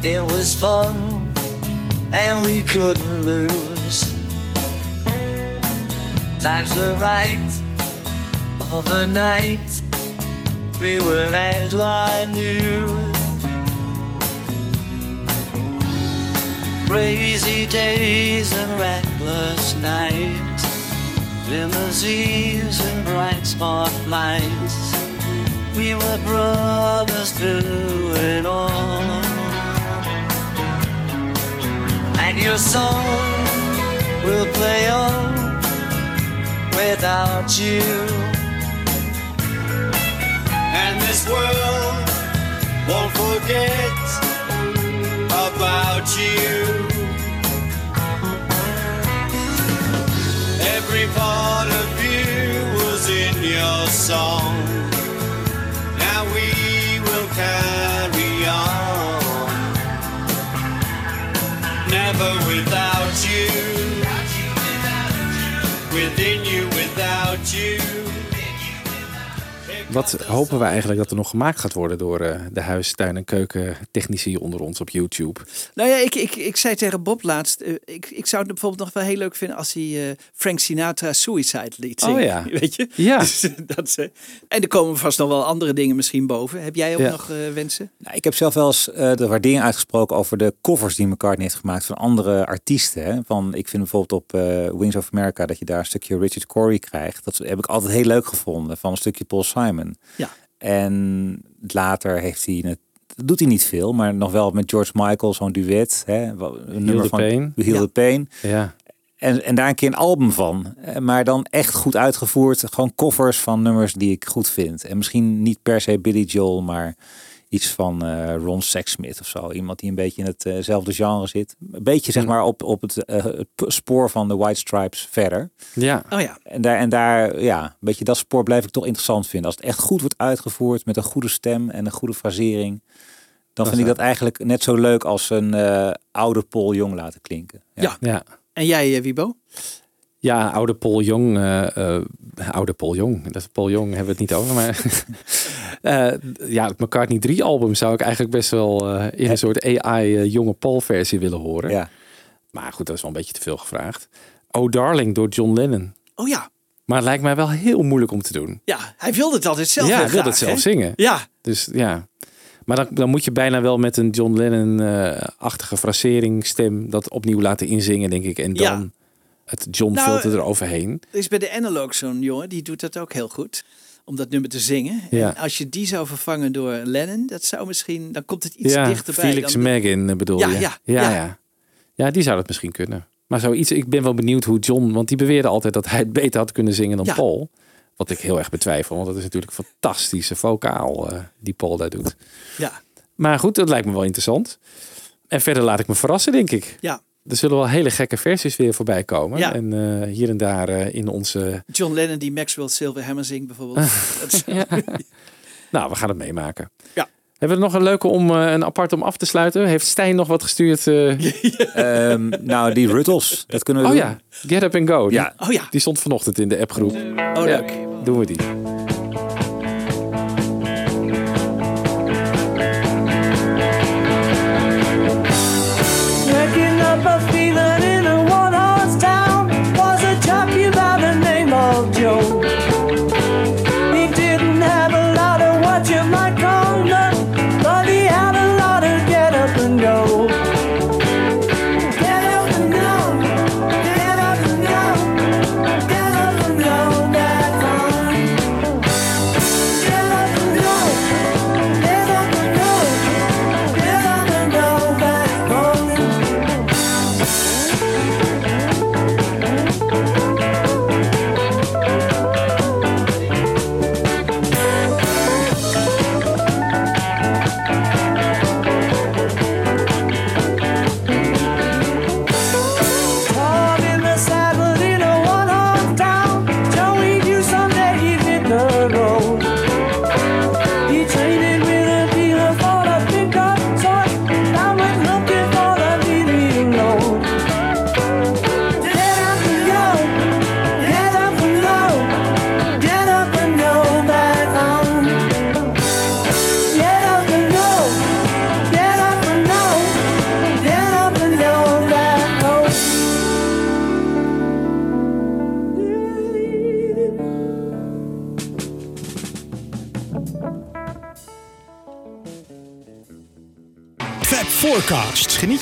it was fun, and we couldn't lose. Times were right, of the night, we were as one new. Crazy days and reckless nights, limousines and bright spotlights. We were brothers through it all. And your song will play on without you. This world won't forget about you. Every part of you was in your song. Now we will carry on. Never without you. Within you, without you. Wat hopen we eigenlijk dat er nog gemaakt gaat worden door eh, de huis, tuin en keuken technici onder ons op YouTube? Nou ja, ik, ik, ik zei tegen Bob laatst, eh, ik, ik zou het bijvoorbeeld nog wel heel leuk vinden als hij eh, Frank Sinatra Suicide liet zingen. Oh ja. Weet je? Ja. Dus, dat, is, eh, en er komen vast nog wel andere dingen misschien boven. Heb jij ook Ja. nog eh, wensen? Nou, ik heb zelf wel eens eh, de waardering uitgesproken over de covers die McCartney heeft gemaakt van andere artiesten. Hè. Van, ik vind bijvoorbeeld op Wings of America dat je daar een stukje Richard Corey krijgt. Dat heb ik altijd heel leuk gevonden van een stukje Paul Simon. Ja. En later heeft hij, het, dat doet hij niet veel, maar nog wel met George Michael zo'n duet. Hè, een nummer the van Pain. Heal Ja. the Pain. Ja. En, en daar een keer een album van. Eh, Maar dan echt goed uitgevoerd. Gewoon covers van nummers die ik goed vind. En misschien niet per se Billy Joel, maar iets van eh, Ron Sexsmith of zo. Iemand die een beetje in hetzelfde genre zit. Een beetje zeg maar op, op het, eh, het spoor van de White Stripes verder. Ja. Oh ja. En daar, en daar, ja, een beetje dat spoor blijf ik toch interessant vinden. Als het echt goed wordt uitgevoerd met een goede stem en een goede frasering. Dan vind ik dat eigenlijk net zo leuk als een eh, oude Paul Jong laten klinken. Ja. Ja. En jij, eh, Wibo? Ja, oude Paul Jong. eh, eh, oude Paul Jong. Dat is Paul Jong hebben we het niet over. Maar eh, ja, het McCartney 3 album zou ik eigenlijk best wel in een soort AI jonge Paul versie willen horen. Ja. Maar goed, dat is wel een beetje te veel gevraagd. Oh Darling door John Lennon. Oh ja. Maar het lijkt mij wel heel moeilijk om te doen. Ja, hij wilde het altijd zelf ja, hij wil graag, het zelf hè? zingen. Ja. Dus ja. Maar dan, dan moet je bijna wel met een John Lennon-achtige frasering stem dat opnieuw laten inzingen, denk ik. En dan Ja. Het John Nou, filter eroverheen. Er is bij de Analog zo'n jongen, die doet dat ook heel goed. Om dat nummer te zingen. Ja. En als je die zou vervangen door Lennon, dat zou misschien, dan komt het iets ja, dichterbij. Felix dan, Megan eh, bedoel Ja, je? ja, ja, ja. ja. Die zou dat misschien kunnen. Maar zoiets, ik ben wel benieuwd hoe John, want die beweerde altijd dat hij het beter had kunnen zingen dan. Paul. Wat ik heel erg betwijfel, want dat is natuurlijk een fantastische vocaal eh, die Paul daar doet. Ja. Maar goed, dat lijkt me wel interessant. En verder laat ik me verrassen, denk ik. Ja. Er zullen wel hele gekke versies weer voorbij komen. Ja. En eh, hier en daar eh, in onze... John Lennon die Maxwell Silver Hammer zingt bijvoorbeeld. Nou, we gaan het meemaken. Ja. Hebben we nog een leuke om eh, een apart om af te sluiten? Heeft Stijn nog wat gestuurd? eh? Ehm, nou, die Ruttles, dat kunnen we oh doen. ja, Get Up and Go. Die- Ja. Oh ja. Die stond vanochtend in de appgroep. Oh, Ja, leuk. doen we die.